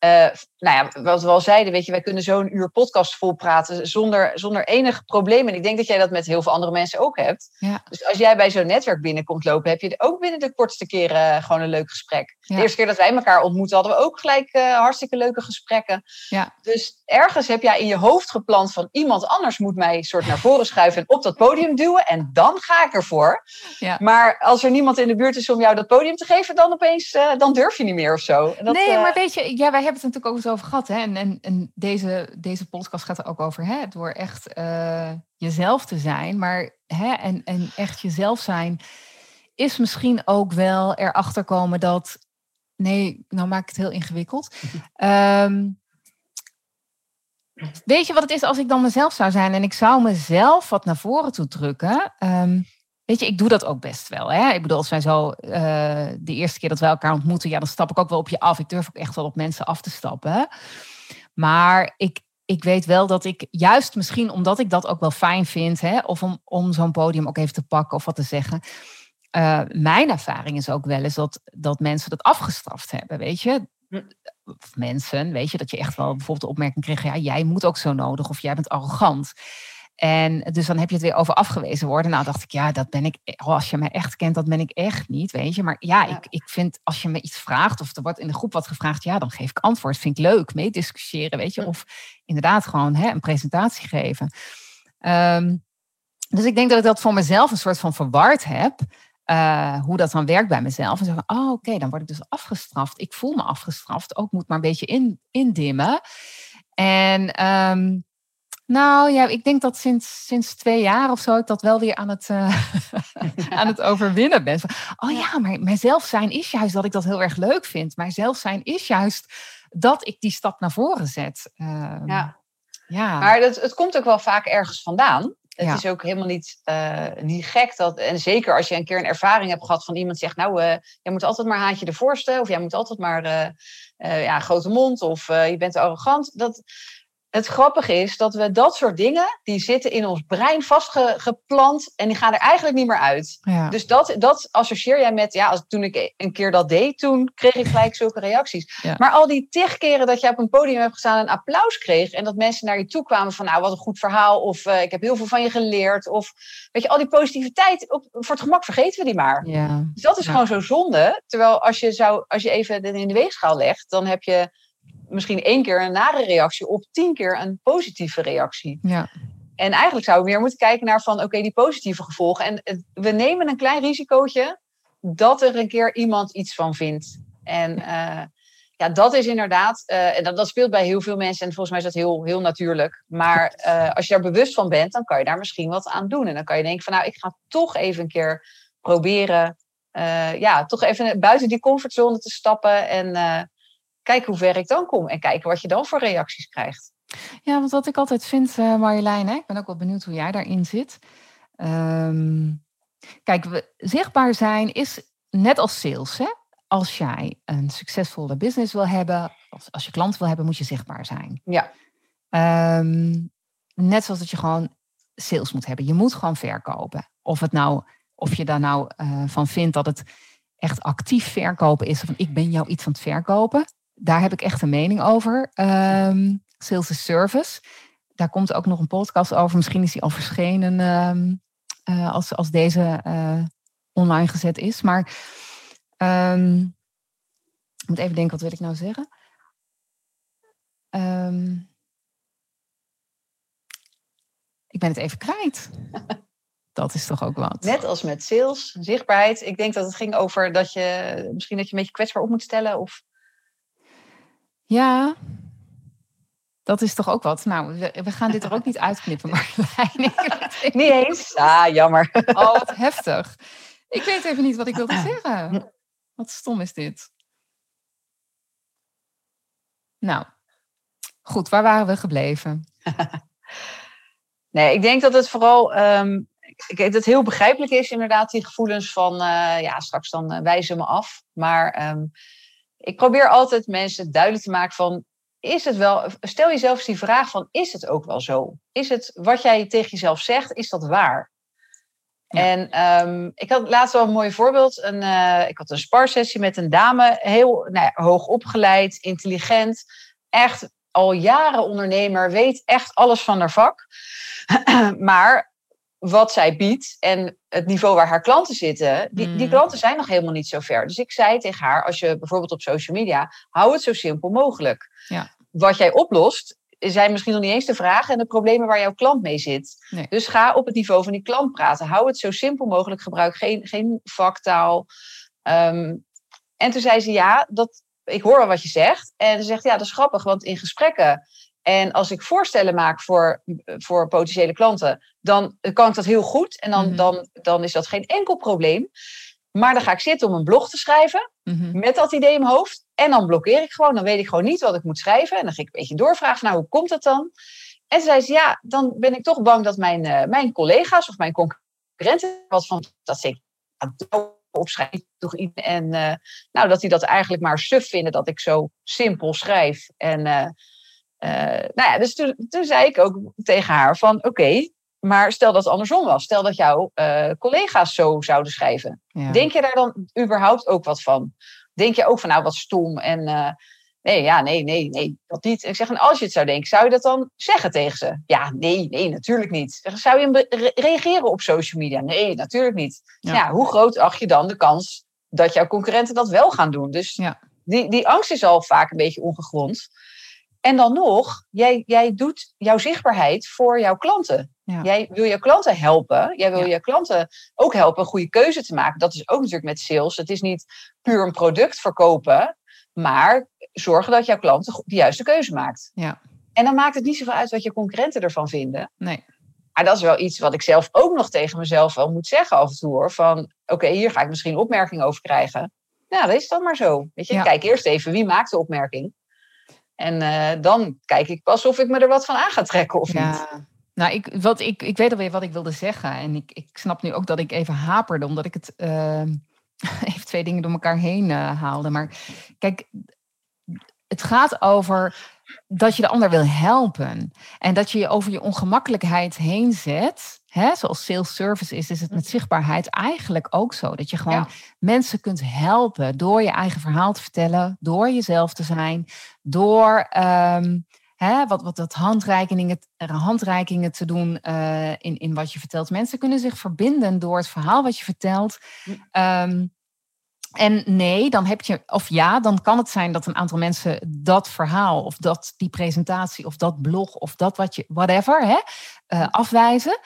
[SPEAKER 2] Eh, nou ja, wat we al zeiden, weet je, wij kunnen zo'n uur podcast vol praten zonder, zonder enig probleem. En ik denk dat jij dat met heel veel andere mensen ook hebt.
[SPEAKER 1] Ja.
[SPEAKER 2] Dus als jij bij zo'n netwerk binnenkomt lopen, heb je ook binnen de kortste keren gewoon een leuk gesprek.
[SPEAKER 1] Ja.
[SPEAKER 2] De eerste keer dat wij elkaar ontmoeten, hadden we ook gelijk eh, hartstikke leuke gesprekken.
[SPEAKER 1] Ja.
[SPEAKER 2] Dus ergens heb jij in je hoofd gepland van iemand anders moet mij soort naar voren schuiven en op dat podium duwen. En dan ga ik ervoor.
[SPEAKER 1] Ja.
[SPEAKER 2] Maar als er niemand in de buurt is om jou dat podium te geven, dan opeens eh, dan durf je niet meer of zo. En dat,
[SPEAKER 1] nee,
[SPEAKER 2] eh,
[SPEAKER 1] maar weet je, ja, wij hebben het er natuurlijk ook eens over gehad. Hè? En, en, en deze, deze podcast gaat er ook over. Hè? Door echt eh, jezelf te zijn. Maar hè, en, en echt jezelf zijn is misschien ook wel erachter komen dat. Nee, nou maak ik het heel ingewikkeld. Ehm, weet je wat het is als ik dan mezelf zou zijn en ik zou mezelf wat naar voren toe drukken? Ehm, Weet je, ik doe dat ook best wel. Hè? Ik bedoel, als wij zo eh, de eerste keer dat wij elkaar ontmoeten, ja, dan stap ik ook wel op je af. Ik durf ook echt wel op mensen af te stappen. Maar ik, ik weet wel dat ik, juist misschien omdat ik dat ook wel fijn vind, hè, of om, om zo'n podium ook even te pakken of wat te zeggen. eh, mijn ervaring is ook wel eens dat, dat mensen dat afgestraft hebben, weet je. Of mensen, weet je, dat je echt wel bijvoorbeeld de opmerking kreeg, ja, jij moet ook zo nodig of jij bent arrogant. En dus dan heb je het weer over afgewezen worden. Nou, dacht ik, ja, dat ben ik. Oh, als je mij echt kent, dat ben ik echt niet, weet je. Maar ja,
[SPEAKER 2] Ja.
[SPEAKER 1] Ik, ik vind als je me iets vraagt of er wordt in de groep wat gevraagd, ja, dan geef ik antwoord. Vind ik leuk, meediscussiëren, weet je. Of inderdaad gewoon hè, een presentatie geven. Ehm, dus ik denk dat ik dat voor mezelf een soort van verward heb. eh, hoe dat dan werkt bij mezelf. En zeggen, oh, oké, dan word ik dus afgestraft. Ik voel me afgestraft. Ook moet maar een beetje in, indimmen. En ehm, nou ja, ik denk dat sinds, sinds twee jaar of zo ik dat wel weer aan het, eh, aan het overwinnen ben. Oh ja, maar mijzelf zijn is juist dat ik dat heel erg leuk vind. Mijzelf zijn is juist dat ik die stap naar voren zet. Ehm,
[SPEAKER 2] Ja.
[SPEAKER 1] ja.
[SPEAKER 2] Maar dat, het komt ook wel vaak ergens vandaan. Het
[SPEAKER 1] Ja.
[SPEAKER 2] is ook helemaal niet, eh, niet gek. Dat, en zeker als je een keer een ervaring hebt gehad van iemand zegt... nou, eh, jij moet altijd maar haantje de voorste... of jij moet altijd maar ja, grote mond... of je bent te arrogant. Dat, het grappige is dat we dat soort dingen... die zitten in ons brein vastgeplant... en die gaan er eigenlijk niet meer uit.
[SPEAKER 1] ja.
[SPEAKER 2] Dus dat, dat associeer jij met, ja, als, toen ik een keer dat deed, toen kreeg ik gelijk zulke reacties.
[SPEAKER 1] Ja.
[SPEAKER 2] Maar al die tig keren dat je op een podium hebt gestaan en applaus kreeg en dat mensen naar je toe kwamen van, nou, wat een goed verhaal, of eh, ik heb heel veel van je geleerd, of weet je, al die positiviteit, op, voor het gemak vergeten we die maar.
[SPEAKER 1] ja.
[SPEAKER 2] Dus dat is gewoon zo zonde. Terwijl als je, zou, als je even dit in de weegschaal legt, dan heb je misschien één keer een nare reactie op tien keer een positieve reactie.
[SPEAKER 1] ja.
[SPEAKER 2] En eigenlijk zouden we meer moeten kijken naar van oké, die positieve gevolgen. En het- we nemen een klein risicootje dat er een keer iemand iets van vindt. En eh, ja, dat is inderdaad, eh, en dat, dat speelt bij heel veel mensen. En volgens mij is dat heel, heel natuurlijk. Maar eh, als je daar bewust van bent, dan kan je daar misschien wat aan doen. En dan kan je denken van nou, ik ga toch even een keer proberen. ja, toch even buiten die comfortzone te stappen. En eh, kijken hoe ver ik dan kom en kijken wat je dan voor reacties krijgt.
[SPEAKER 1] Ja, want wat ik altijd vind, uh, Marjolein, hè, ik ben ook wel benieuwd hoe jij daarin zit. Ehm, kijk, we, zichtbaar zijn is net als sales. Hè? Als jij een succesvolle business wil hebben, als, als je klant wil hebben, moet je zichtbaar zijn.
[SPEAKER 2] Ja.
[SPEAKER 1] Ehm, net zoals dat je gewoon sales moet hebben. Je moet gewoon verkopen. Of, het nou, of je daar nou uh, van vindt dat het echt actief verkopen is. Van ik ben jou iets aan het verkopen. Daar heb ik echt een mening over. Um, sales is service. Daar komt ook nog een podcast over. Misschien is die al verschenen um, uh, als, als deze uh, online gezet is. Maar um, ik moet even denken, wat wil ik nou zeggen? Ik ben het even kwijt. Dat is toch ook wat.
[SPEAKER 2] Net als met sales, zichtbaarheid. Ik denk dat het ging over dat je misschien dat je een beetje kwetsbaar op moet stellen. Of...
[SPEAKER 1] Ja, dat is toch ook wat. Nou, we, we gaan dit er ook niet uitknippen, Marjolein.
[SPEAKER 2] niet eens? Ah, jammer.
[SPEAKER 1] Oh, wat heftig. Ik weet even niet wat ik wilde zeggen. Wat stom is dit. Nou, goed, waar waren we gebleven?
[SPEAKER 2] nee, ik denk dat het vooral um, ik, dat het heel begrijpelijk is, inderdaad, die gevoelens van, uh, ja, straks dan uh, wijzen me af. Maar um, ik probeer altijd mensen duidelijk te maken van, is het wel, stel jezelf eens die vraag van, is het ook wel zo? Is het wat jij tegen jezelf zegt, is dat waar? Ja. En um, ik had laatst wel een mooi voorbeeld. Een, uh, ik had een sparsessie met een dame, heel nou ja, hoog opgeleid, intelligent, echt al jaren ondernemer, weet echt alles van haar vak. maar wat zij biedt en het niveau waar haar klanten zitten, die, mm. die klanten zijn nog helemaal niet zo ver. Dus ik zei tegen haar, als je bijvoorbeeld op social media, hou het zo simpel mogelijk.
[SPEAKER 1] Ja.
[SPEAKER 2] Wat jij oplost, zijn misschien nog niet eens de vragen en de problemen waar jouw klant mee zit.
[SPEAKER 1] Nee.
[SPEAKER 2] Dus ga op het niveau van die klant praten. Hou het zo simpel mogelijk. Gebruik geen, geen vaktaal. Um, en toen zei ze ja, dat, ik hoor al wat je zegt. En ze zegt ja, dat is grappig, want in gesprekken en als ik voorstellen maak voor, voor potentiële klanten, dan kan ik dat heel goed. En dan, mm-hmm. dan, dan is dat geen enkel probleem. Maar dan ga ik zitten om een blog te schrijven
[SPEAKER 1] mm-hmm.
[SPEAKER 2] met dat idee in mijn hoofd. En dan blokkeer ik gewoon. Dan weet ik gewoon niet wat ik moet schrijven. En dan ga ik een beetje doorvragen, nou, hoe komt dat dan? En ze zei ze, ja, dan ben ik toch bang dat mijn, uh, mijn collega's of mijn concurrenten wat van dat ze opschrijven toch iets. En uh, nou, dat die dat eigenlijk maar suf vinden dat ik zo simpel schrijf. En uh, uh, nou ja, dus toen, toen, zei ik ook tegen haar van oké, okay, maar stel dat het andersom was. Stel dat jouw uh, collega's zo zouden schrijven.
[SPEAKER 1] Ja.
[SPEAKER 2] Denk je daar dan überhaupt ook wat van? Denk je ook van nou wat stom en uh, nee, ja, nee, nee, nee, dat niet. Ik zeg, en als je het zou denken, zou je dat dan zeggen tegen ze? Ja, nee, nee, natuurlijk niet. Zeg, zou je re reageren op social media? Nee, natuurlijk niet.
[SPEAKER 1] Ja.
[SPEAKER 2] ja. hoe groot acht je dan de kans dat jouw concurrenten dat wel gaan doen? Dus
[SPEAKER 1] ja.
[SPEAKER 2] die, die angst is al vaak een beetje ongegrond. En dan nog, jij, jij doet jouw zichtbaarheid voor jouw klanten.
[SPEAKER 1] Ja.
[SPEAKER 2] Jij wil je klanten helpen. Jij wil ja. je klanten ook helpen een goede keuze te maken. Dat is ook natuurlijk met sales. Het is niet puur een product verkopen, maar zorgen dat jouw klant de juiste keuze maakt.
[SPEAKER 1] Ja.
[SPEAKER 2] En dan maakt het niet zoveel uit wat je concurrenten ervan vinden.
[SPEAKER 1] Nee.
[SPEAKER 2] Maar dat is wel iets wat ik zelf ook nog tegen mezelf wel moet zeggen af en toe hoor. Van oké, okay, hier ga ik misschien opmerking over krijgen. Nou, dat is dan maar zo. Weet je,
[SPEAKER 1] Ja.
[SPEAKER 2] kijk eerst even wie maakt de opmerking. En uh, dan kijk ik pas of ik me er wat van aan ga trekken of niet.
[SPEAKER 1] Ja. Nou, ik, wat, ik, ik weet alweer wat ik wilde zeggen. En ik, ik snap nu ook dat ik even haperde, omdat ik het uh, even twee dingen door elkaar heen uh, haalde. Maar kijk, het gaat over dat je de ander wil helpen. En dat je je over je ongemakkelijkheid heen zet. Hè, zoals sales service is, is het met zichtbaarheid eigenlijk ook zo. Dat je gewoon
[SPEAKER 2] Ja.
[SPEAKER 1] mensen kunt helpen door je eigen verhaal te vertellen, door jezelf te zijn, door ehm, hè, wat, wat, wat handreikingen, handreikingen te doen eh, in, in wat je vertelt. Mensen kunnen zich verbinden door het verhaal wat je vertelt. Um, en nee, dan heb je, of ja, dan kan het zijn dat een aantal mensen dat verhaal of dat die presentatie of dat blog of dat wat je, whatever, hè, uh, afwijzen.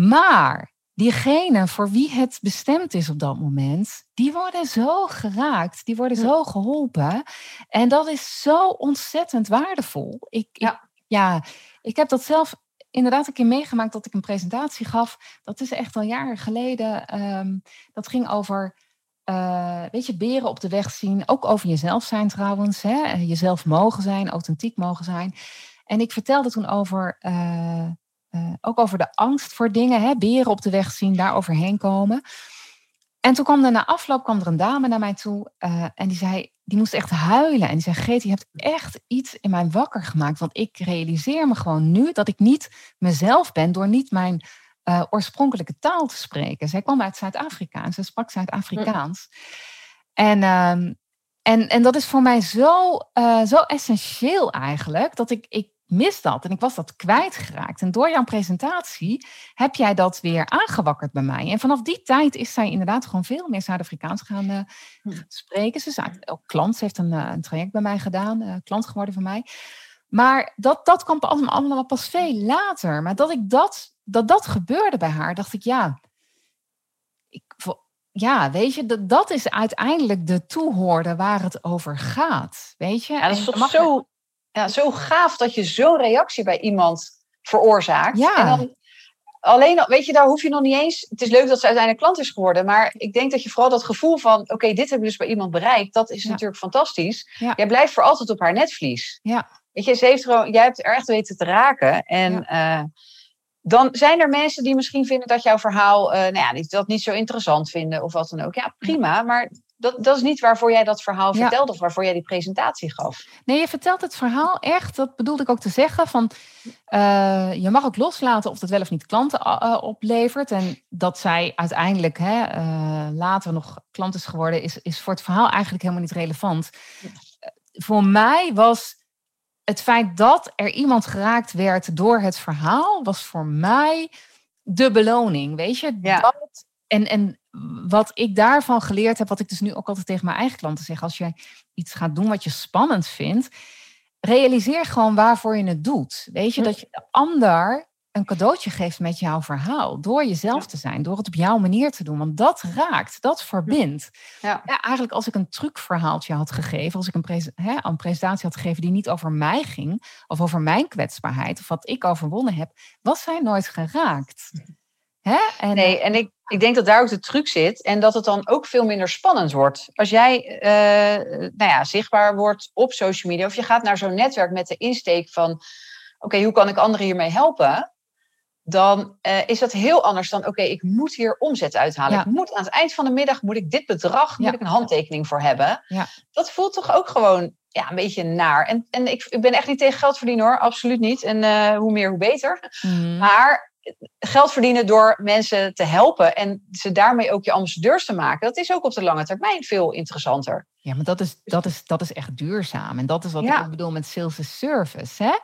[SPEAKER 1] Maar diegene voor wie het bestemd is op dat moment, die worden zo geraakt, die worden zo geholpen. En dat is zo ontzettend waardevol. Ik,
[SPEAKER 2] Ja.
[SPEAKER 1] ik, ja, ik heb dat zelf inderdaad een keer meegemaakt dat ik een presentatie gaf. Dat is echt al jaren geleden. Um, dat ging over uh, weet je, beren op de weg zien. Ook over jezelf zijn trouwens. Hè? Jezelf mogen zijn, authentiek mogen zijn. En ik vertelde toen over, uh, uh, ook over de angst voor dingen. Hè? Beren op de weg zien, daar overheen komen. En toen kwam er na afloop kwam er een dame naar mij toe. en die zei, die moest echt huilen. En die zei, Geet, je hebt echt iets in mij wakker gemaakt. Want ik realiseer me gewoon nu dat ik niet mezelf ben door niet mijn uh, oorspronkelijke taal te spreken. Zij kwam uit Zuid-Afrika en ze sprak Zuid-Afrikaans. En, uh, en, en dat is voor mij zo, uh, zo essentieel eigenlijk, dat ik, ik mis dat en ik was dat kwijtgeraakt. En door jouw presentatie heb jij dat weer aangewakkerd bij mij. En vanaf die tijd is zij inderdaad gewoon veel meer Zuid-Afrikaans gaan uh, spreken. Ze is ook klant, ze heeft een, een traject bij mij gedaan, klant geworden van mij. Maar dat, dat kwam allemaal pas veel later. Maar dat ik dat dat dat gebeurde bij haar, dacht ik, ja, ik, ja, weet je, dat, dat is uiteindelijk de toehoorder waar het over gaat. Weet je?
[SPEAKER 2] Ja, dat is toch zo, ja, zo gaaf dat je zo'n reactie bij iemand veroorzaakt. Ja. En dan, alleen, weet je, daar hoef je nog niet eens. Het is leuk dat ze uiteindelijk klant is geworden, maar ik denk dat je vooral dat gevoel van: oké, dit heb ik dus bij iemand bereikt, dat is natuurlijk fantastisch. Ja. Jij blijft voor altijd op haar netvlies. Ja. Weet je, ze heeft gewoon, jij hebt er echt weten te raken. En ja. uh, dan zijn er mensen die misschien vinden dat jouw verhaal, uh, nou ja, dat niet zo interessant vinden of wat dan ook. Ja, prima, maar dat, dat is niet waarvoor jij dat verhaal ja. vertelde of waarvoor jij die presentatie gaf.
[SPEAKER 1] Nee, je vertelt het verhaal echt, dat bedoelde ik ook te zeggen, van uh, je mag ook loslaten of dat wel of niet klanten uh, oplevert. En dat zij uiteindelijk hè, later nog klant is geworden, is, is voor het verhaal eigenlijk helemaal niet relevant. voor mij was het feit dat er iemand geraakt werd door het verhaal, was voor mij de beloning. Weet je? Ja. Dat, en, en wat ik daarvan geleerd heb, wat ik dus nu ook altijd tegen mijn eigen klanten zeg, als je iets gaat doen wat je spannend vindt, realiseer gewoon waarvoor je het doet. Weet je, hm. dat je de ander een cadeautje geeft met jouw verhaal. Door jezelf te zijn, door het op jouw manier te doen. Want dat raakt, dat verbindt. Ja. ja eigenlijk als ik een trucverhaaltje had gegeven, als ik een, hè, een, presentatie had gegeven die niet over mij ging, of over mijn kwetsbaarheid, of wat ik overwonnen heb, was zij nooit geraakt.
[SPEAKER 2] Hè? En, nee, en ik, ik denk dat daar ook de truc zit en dat het dan ook veel minder spannend wordt. Als jij uh, nou ja, zichtbaar wordt op social media of je gaat naar zo'n netwerk met de insteek van oké, hoe kan ik anderen hiermee helpen? dan uh, is dat heel anders dan, oké, ik moet hier omzet uithalen. Ik moet aan het eind van de middag, moet ik dit bedrag, moet ik een handtekening voor hebben. Ja. Dat voelt toch ook gewoon ja, een beetje naar. En, en ik, ik ben echt niet tegen geld verdienen hoor, absoluut niet. En uh, hoe meer, hoe beter. Mm. Maar geld verdienen door mensen te helpen en ze daarmee ook je ambassadeurs te maken, dat is ook op de lange termijn veel interessanter.
[SPEAKER 1] Ja, maar dat is, dat is, dat is echt duurzaam. En dat is wat ik bedoel met sales is service. Hè?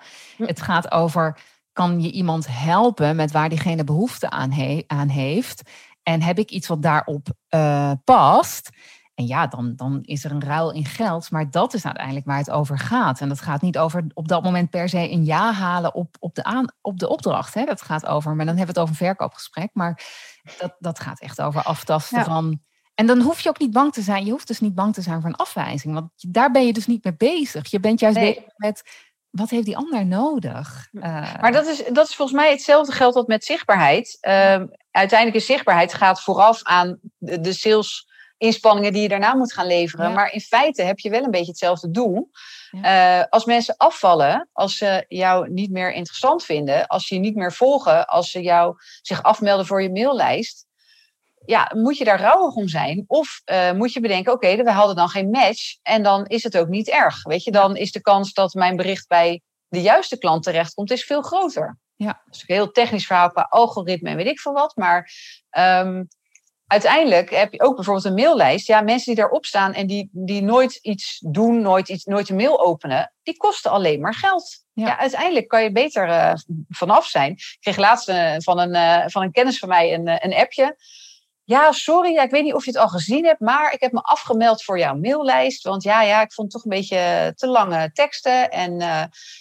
[SPEAKER 1] Het gaat over kan je iemand helpen met waar diegene behoefte aan, aan heeft? En heb ik iets wat daarop uh, past? En ja, dan, dan is er een ruil in geld. Maar dat is uiteindelijk waar het over gaat. En dat gaat niet over op dat moment per se een ja halen op, op, de, aan, op de opdracht. Hè? Dat gaat over, maar dan hebben we het over een verkoopgesprek. Maar dat, dat gaat echt over aftasten van. En dan hoef je ook niet bang te zijn. Je hoeft dus niet bang te zijn voor een afwijzing. Want daar ben je dus niet mee bezig. Je bent juist bezig met wat heeft die ander nodig?
[SPEAKER 2] Uh, maar dat is, dat is volgens mij hetzelfde geldt wat met zichtbaarheid. Uh, uiteindelijk is zichtbaarheid gaat vooraf aan de, de sales inspanningen die je daarna moet gaan leveren. Ja. Maar in feite heb je wel een beetje hetzelfde doel. Ja. Uh, als mensen afvallen, als ze jou niet meer interessant vinden, als ze je niet meer volgen, als ze jou zich afmelden voor je maillijst, ja, moet je daar rouwig om zijn? Of uh, moet je bedenken, oké, okay, we hadden dan geen match en dan is het ook niet erg. Weet je, dan is de kans dat mijn bericht bij de juiste klant terechtkomt, is veel groter. Ja. Dat is een heel technisch verhaal qua algoritme en weet ik veel wat. Maar um, uiteindelijk heb je ook bijvoorbeeld een maillijst. Ja, mensen die daarop staan en die, die nooit iets doen, nooit, iets, nooit een mail openen, die kosten alleen maar geld. Ja. ja uiteindelijk kan je beter uh, vanaf zijn. Ik kreeg laatst uh, van, een, uh, van een kennis van mij een, een appje. Ja, sorry, ja, ik weet niet of je het al gezien hebt, maar ik heb me afgemeld voor jouw maillijst. Want ja, ja ik vond het toch een beetje te lange teksten. En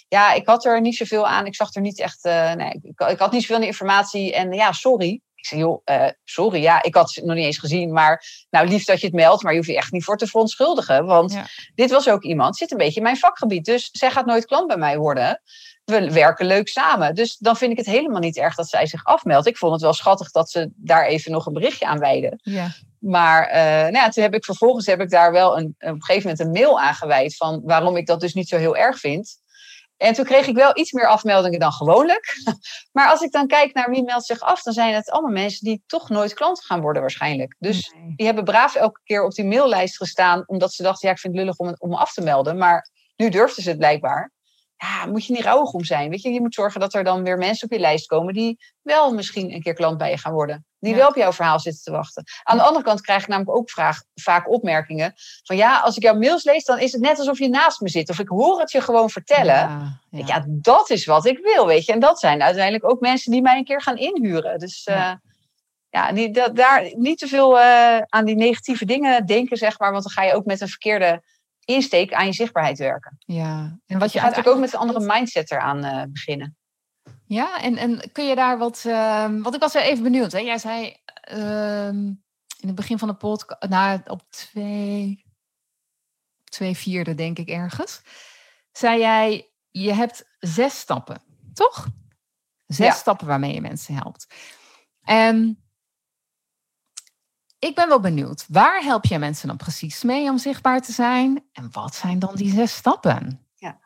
[SPEAKER 2] ja, ik had er niet zoveel aan. Ik zag er niet echt, nee, ik, ik, had niet zoveel informatie. En ja, sorry. Ik zei, joh, uh, sorry, ja, ik had het nog niet eens gezien. Maar nou, lief dat je het meldt, maar je hoeft je echt niet voor te verontschuldigen. Want ja. dit was ook iemand, zit een beetje in mijn vakgebied. Dus zij gaat nooit klant bij mij worden we werken leuk samen. Dus dan vind ik het helemaal niet erg dat zij zich afmeldt. Ik vond het wel schattig dat ze daar even nog een berichtje aan wijden. Ja. maar nou ja, toen heb ik vervolgens heb ik daar wel een, op een gegeven moment een mail aan gewijd van waarom ik dat dus niet zo heel erg vind. En toen kreeg ik wel iets meer afmeldingen dan gewoonlijk. Maar als ik dan kijk naar wie meldt zich af, dan zijn het allemaal mensen die toch nooit klant gaan worden waarschijnlijk. Dus die hebben braaf elke keer op die maillijst gestaan, omdat ze dachten, ja, ik vind het lullig om, om me af te melden. Maar nu durfden ze het blijkbaar ja, moet je niet rouwig om zijn. Weet je, je moet zorgen dat er dan weer mensen op je lijst komen die wel misschien een keer klant bij je gaan worden. Die wel op jouw verhaal zitten te wachten. Aan de andere kant krijg ik namelijk ook vraag, vaak opmerkingen van ja, als ik jouw mails lees, dan is het net alsof je naast me zit. Of ik hoor het je gewoon vertellen. Ja, ja. ja dat is wat ik wil, weet je. En dat zijn uiteindelijk ook mensen die mij een keer gaan inhuren. Dus ja. Uh, ja, niet, dat, daar niet te veel uh, aan die negatieve dingen denken, zeg maar. Want dan ga je ook met een verkeerde insteek aan je zichtbaarheid werken.
[SPEAKER 1] Ja,
[SPEAKER 2] en wat je gaat natuurlijk ook met een andere mindset eraan uh, beginnen.
[SPEAKER 1] Ja, en, en kun je daar wat. Uh, want ik was even benieuwd. Hè? Jij zei uh, in het begin van de podcast, nou, op twee, twee vierde, denk ik ergens. Zei jij, je hebt zes stappen, toch? Zes stappen waarmee je mensen helpt. En ik ben wel benieuwd. Waar help je mensen dan precies mee om zichtbaar te zijn? En wat zijn dan die zes stappen?
[SPEAKER 2] Ja,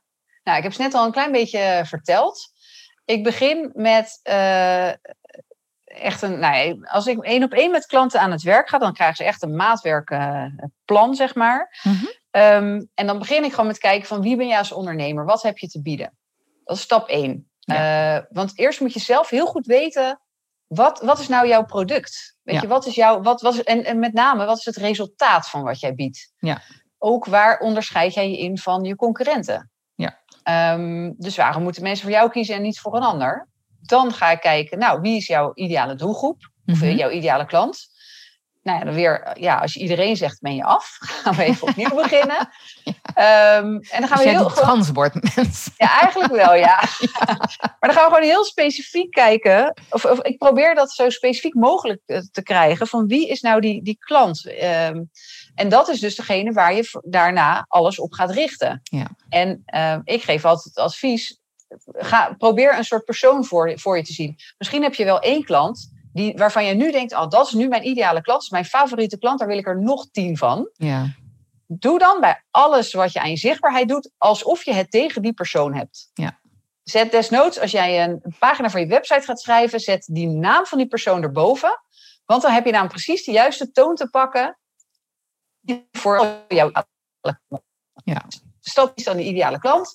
[SPEAKER 2] nou, ik heb het net al een klein beetje verteld. Ik begin met uh, echt een. Nou, als ik één op één met klanten aan het werk ga, dan krijgen ze echt een maatwerkplan, uh, zeg maar. Mm -hmm. um, en dan begin ik gewoon met kijken van wie ben jij als ondernemer? Wat heb je te bieden? Dat is stap één. Ja. Uh, want eerst moet je zelf heel goed weten wat, wat is nou jouw product? Weet je, wat is jouw, wat was, en, en met name, wat is het resultaat van wat jij biedt?
[SPEAKER 1] Ja.
[SPEAKER 2] Ook waar onderscheid jij je in van je concurrenten?
[SPEAKER 1] Ja.
[SPEAKER 2] Um, dus waarom moeten mensen voor jou kiezen en niet voor een ander? Dan ga ik kijken, nou, wie is jouw ideale doelgroep? Of mm -hmm. jouw ideale klant? Nou ja, dan weer, ja, als je iedereen zegt, ben je af. Gaan we even opnieuw beginnen. Ja. Um, en dan gaan
[SPEAKER 1] dus
[SPEAKER 2] we heel.
[SPEAKER 1] transport mensen.
[SPEAKER 2] Ja, eigenlijk wel, ja. ja. Maar dan gaan we gewoon heel specifiek kijken. Of, of, ik probeer dat zo specifiek mogelijk te krijgen. Van wie is nou die, die klant? Um, en dat is dus degene waar je daarna alles op gaat richten.
[SPEAKER 1] Ja.
[SPEAKER 2] En um, ik geef altijd advies. Ga, probeer een soort persoon voor, voor je te zien. Misschien heb je wel één klant die, waarvan je nu denkt, oh, dat is nu mijn ideale klant, is mijn favoriete klant, daar wil ik er nog tien van.
[SPEAKER 1] Ja.
[SPEAKER 2] Doe dan bij alles wat je aan je zichtbaarheid doet, alsof je het tegen die persoon hebt.
[SPEAKER 1] Ja.
[SPEAKER 2] Zet desnoods, als jij een, pagina voor je website gaat schrijven, zet die naam van die persoon erboven. Want dan heb je dan precies de juiste toon te pakken voor jouw
[SPEAKER 1] ja.
[SPEAKER 2] Dus dat is dan de ideale klant.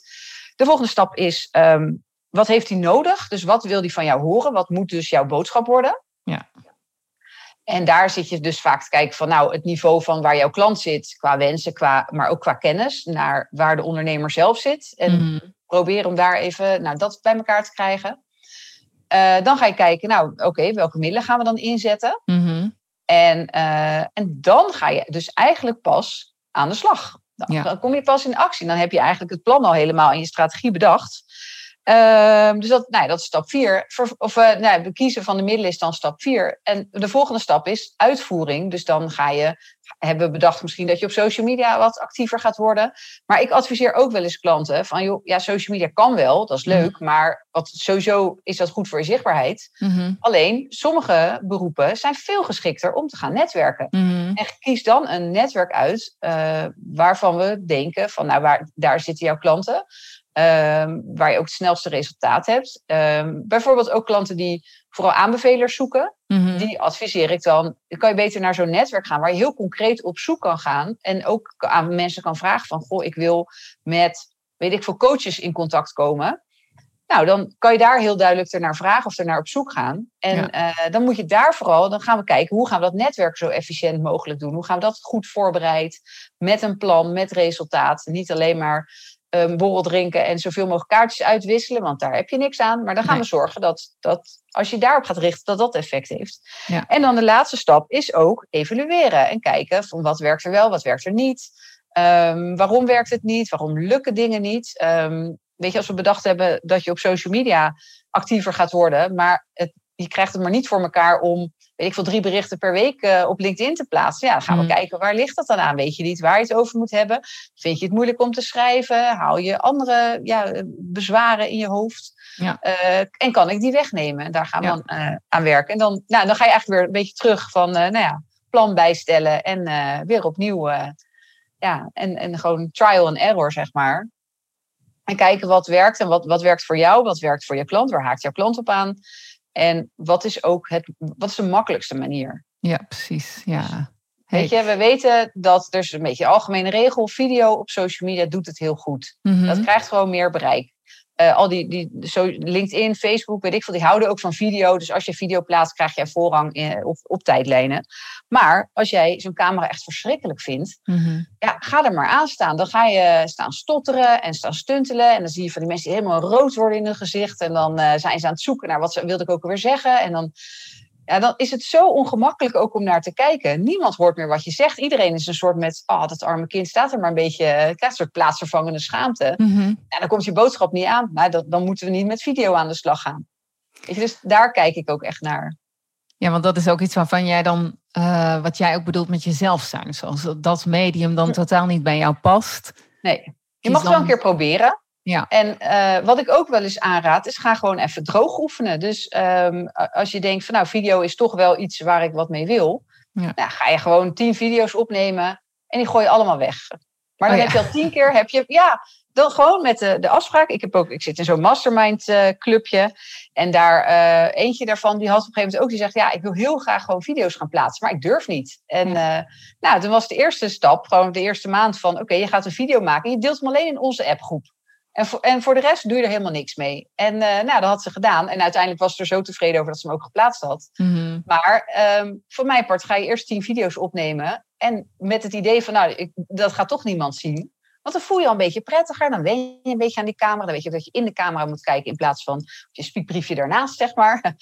[SPEAKER 2] De volgende stap is, um, wat heeft hij nodig? Dus wat wil hij van jou horen? Wat moet dus jouw boodschap worden?
[SPEAKER 1] Ja.
[SPEAKER 2] En daar zit je dus vaak te kijken van nou, het niveau van waar jouw klant zit, qua wensen, qua, maar ook qua kennis, naar waar de ondernemer zelf zit. En mm. probeer om daar even nou, dat bij elkaar te krijgen. Uh, dan ga je kijken, nou oké, okay, welke middelen gaan we dan inzetten?
[SPEAKER 1] Mm -hmm.
[SPEAKER 2] en, uh, en dan ga je dus eigenlijk pas aan de slag. Dan, ja. dan kom je pas in actie. Dan heb je eigenlijk het plan al helemaal in je strategie bedacht. Uh, dus dat, nou, dat is stap vier. Of uh, nou, kiezen van de middelen is dan stap vier. En de volgende stap is uitvoering. Dus dan ga je, hebben we bedacht misschien dat je op social media wat actiever gaat worden. Maar ik adviseer ook wel eens klanten van, joh, ja, social media kan wel, dat is leuk. Mm. Maar wat, sowieso is dat goed voor je zichtbaarheid.
[SPEAKER 1] Mm -hmm.
[SPEAKER 2] Alleen, sommige beroepen zijn veel geschikter om te gaan netwerken.
[SPEAKER 1] Mm -hmm.
[SPEAKER 2] En kies dan een netwerk uit uh, waarvan we denken van, nou, waar, daar zitten jouw klanten. Um, waar je ook het snelste resultaat hebt. Um, bijvoorbeeld ook klanten die vooral aanbevelers zoeken.
[SPEAKER 1] Mm -hmm.
[SPEAKER 2] Die adviseer ik dan. Dan kan je beter naar zo'n netwerk gaan waar je heel concreet op zoek kan gaan. En ook aan mensen kan vragen van, goh, ik wil met, weet ik veel, coaches in contact komen. Nou, dan kan je daar heel duidelijk naar vragen of er naar op zoek gaan. En ja. uh, dan moet je daar vooral, dan gaan we kijken hoe gaan we dat netwerk zo efficiënt mogelijk doen. Hoe gaan we dat goed voorbereid, met een plan, met resultaat. Niet alleen maar um, borrel drinken en zoveel mogelijk kaartjes uitwisselen, want daar heb je niks aan. Maar dan gaan nee. we zorgen dat, dat als je daarop gaat richten, dat dat effect heeft.
[SPEAKER 1] Ja.
[SPEAKER 2] En dan de laatste stap is ook evalueren en kijken van wat werkt er wel, wat werkt er niet. Um, waarom werkt het niet? Waarom lukken dingen niet? Um, weet je, als we bedacht hebben dat je op social media actiever gaat worden, maar het, je krijgt het maar niet voor elkaar om weet ik veel, drie berichten per week uh, op LinkedIn te plaatsen. Ja, dan gaan we mm. kijken, waar ligt dat dan aan? Weet je niet waar je het over moet hebben? Vind je het moeilijk om te schrijven? Hou je andere ja, bezwaren in je hoofd?
[SPEAKER 1] Ja.
[SPEAKER 2] Uh, en kan ik die wegnemen? Daar gaan we ja. dan uh, aan werken. En dan, nou, dan ga je eigenlijk weer een beetje terug van, nou ja, plan bijstellen en weer opnieuw. ja, en, en gewoon trial and error, zeg maar. En kijken wat werkt en wat, wat werkt voor jou, wat werkt voor je klant, waar haakt jouw klant op aan. En wat is ook het, wat is de makkelijkste manier?
[SPEAKER 1] Ja, precies. Ja.
[SPEAKER 2] Weet je, we weten dat er is een beetje algemene regel, video op social media doet het heel goed.
[SPEAKER 1] Mhm.
[SPEAKER 2] Dat krijgt gewoon meer bereik. Uh, al die, die zo LinkedIn, Facebook, weet ik veel, die houden ook van video. Dus als je video plaatst, krijg jij voorrang in, op, op tijdlijnen. Maar als jij zo'n camera echt verschrikkelijk vindt,
[SPEAKER 1] Mhm.
[SPEAKER 2] ja, ga er maar aan staan. Dan ga je staan stotteren en staan stuntelen. En dan zie je van die mensen die helemaal rood worden in hun gezicht. En dan eh, zijn ze aan het zoeken naar wat ze, wilde ik ook alweer zeggen. En dan, ja, dan is het zo ongemakkelijk ook om naar te kijken. Niemand hoort meer wat je zegt. Iedereen is een soort met, oh, dat arme kind staat er maar een beetje, eh, krijgt een soort plaatsvervangende schaamte.
[SPEAKER 1] Mhm.
[SPEAKER 2] Ja, dan komt je boodschap niet aan. Dat, dan moeten we niet met video aan de slag gaan. Weet je, dus daar kijk ik ook echt naar.
[SPEAKER 1] Ja, want dat is ook iets waarvan jij dan, eh, wat jij ook bedoelt met jezelf zijn. Zoals dat medium dan totaal niet bij jou past.
[SPEAKER 2] Nee, je mag het wel een keer proberen.
[SPEAKER 1] Ja.
[SPEAKER 2] En eh, wat ik ook wel eens aanraad, is ga gewoon even droog oefenen. Dus ehm, als je denkt van nou, video is toch wel iets waar ik wat mee wil.
[SPEAKER 1] Ja.
[SPEAKER 2] Nou, ga je gewoon tien video's opnemen en die gooi je allemaal weg. Maar dan
[SPEAKER 1] Oh ja.
[SPEAKER 2] heb je al tien keer, heb je, ja, dan gewoon met de, de afspraak. Ik, heb ook, ik zit in zo'n mastermind eh, clubje. En daar, eh, eentje daarvan, die had op een gegeven moment ook, die zegt, ja, ik wil heel graag gewoon video's gaan plaatsen, maar ik durf niet. En eh, nou, toen was de eerste stap, gewoon de eerste maand van, oké, je gaat een video maken en je deelt hem alleen in onze appgroep. En voor, en voor de rest doe je er helemaal niks mee. En eh, nou, dat had ze gedaan. En uiteindelijk was ze er zo tevreden over dat ze hem ook geplaatst had.
[SPEAKER 1] Mhm.
[SPEAKER 2] Maar ehm, voor mijn part ga je eerst tien video's opnemen. En met het idee van, nou, ik, dat gaat toch niemand zien. Want dan voel je al een beetje prettiger. Dan wen je een beetje aan die camera. Dan weet je ook dat je in de camera moet kijken in plaats van je spiekbriefje daarnaast, zeg maar.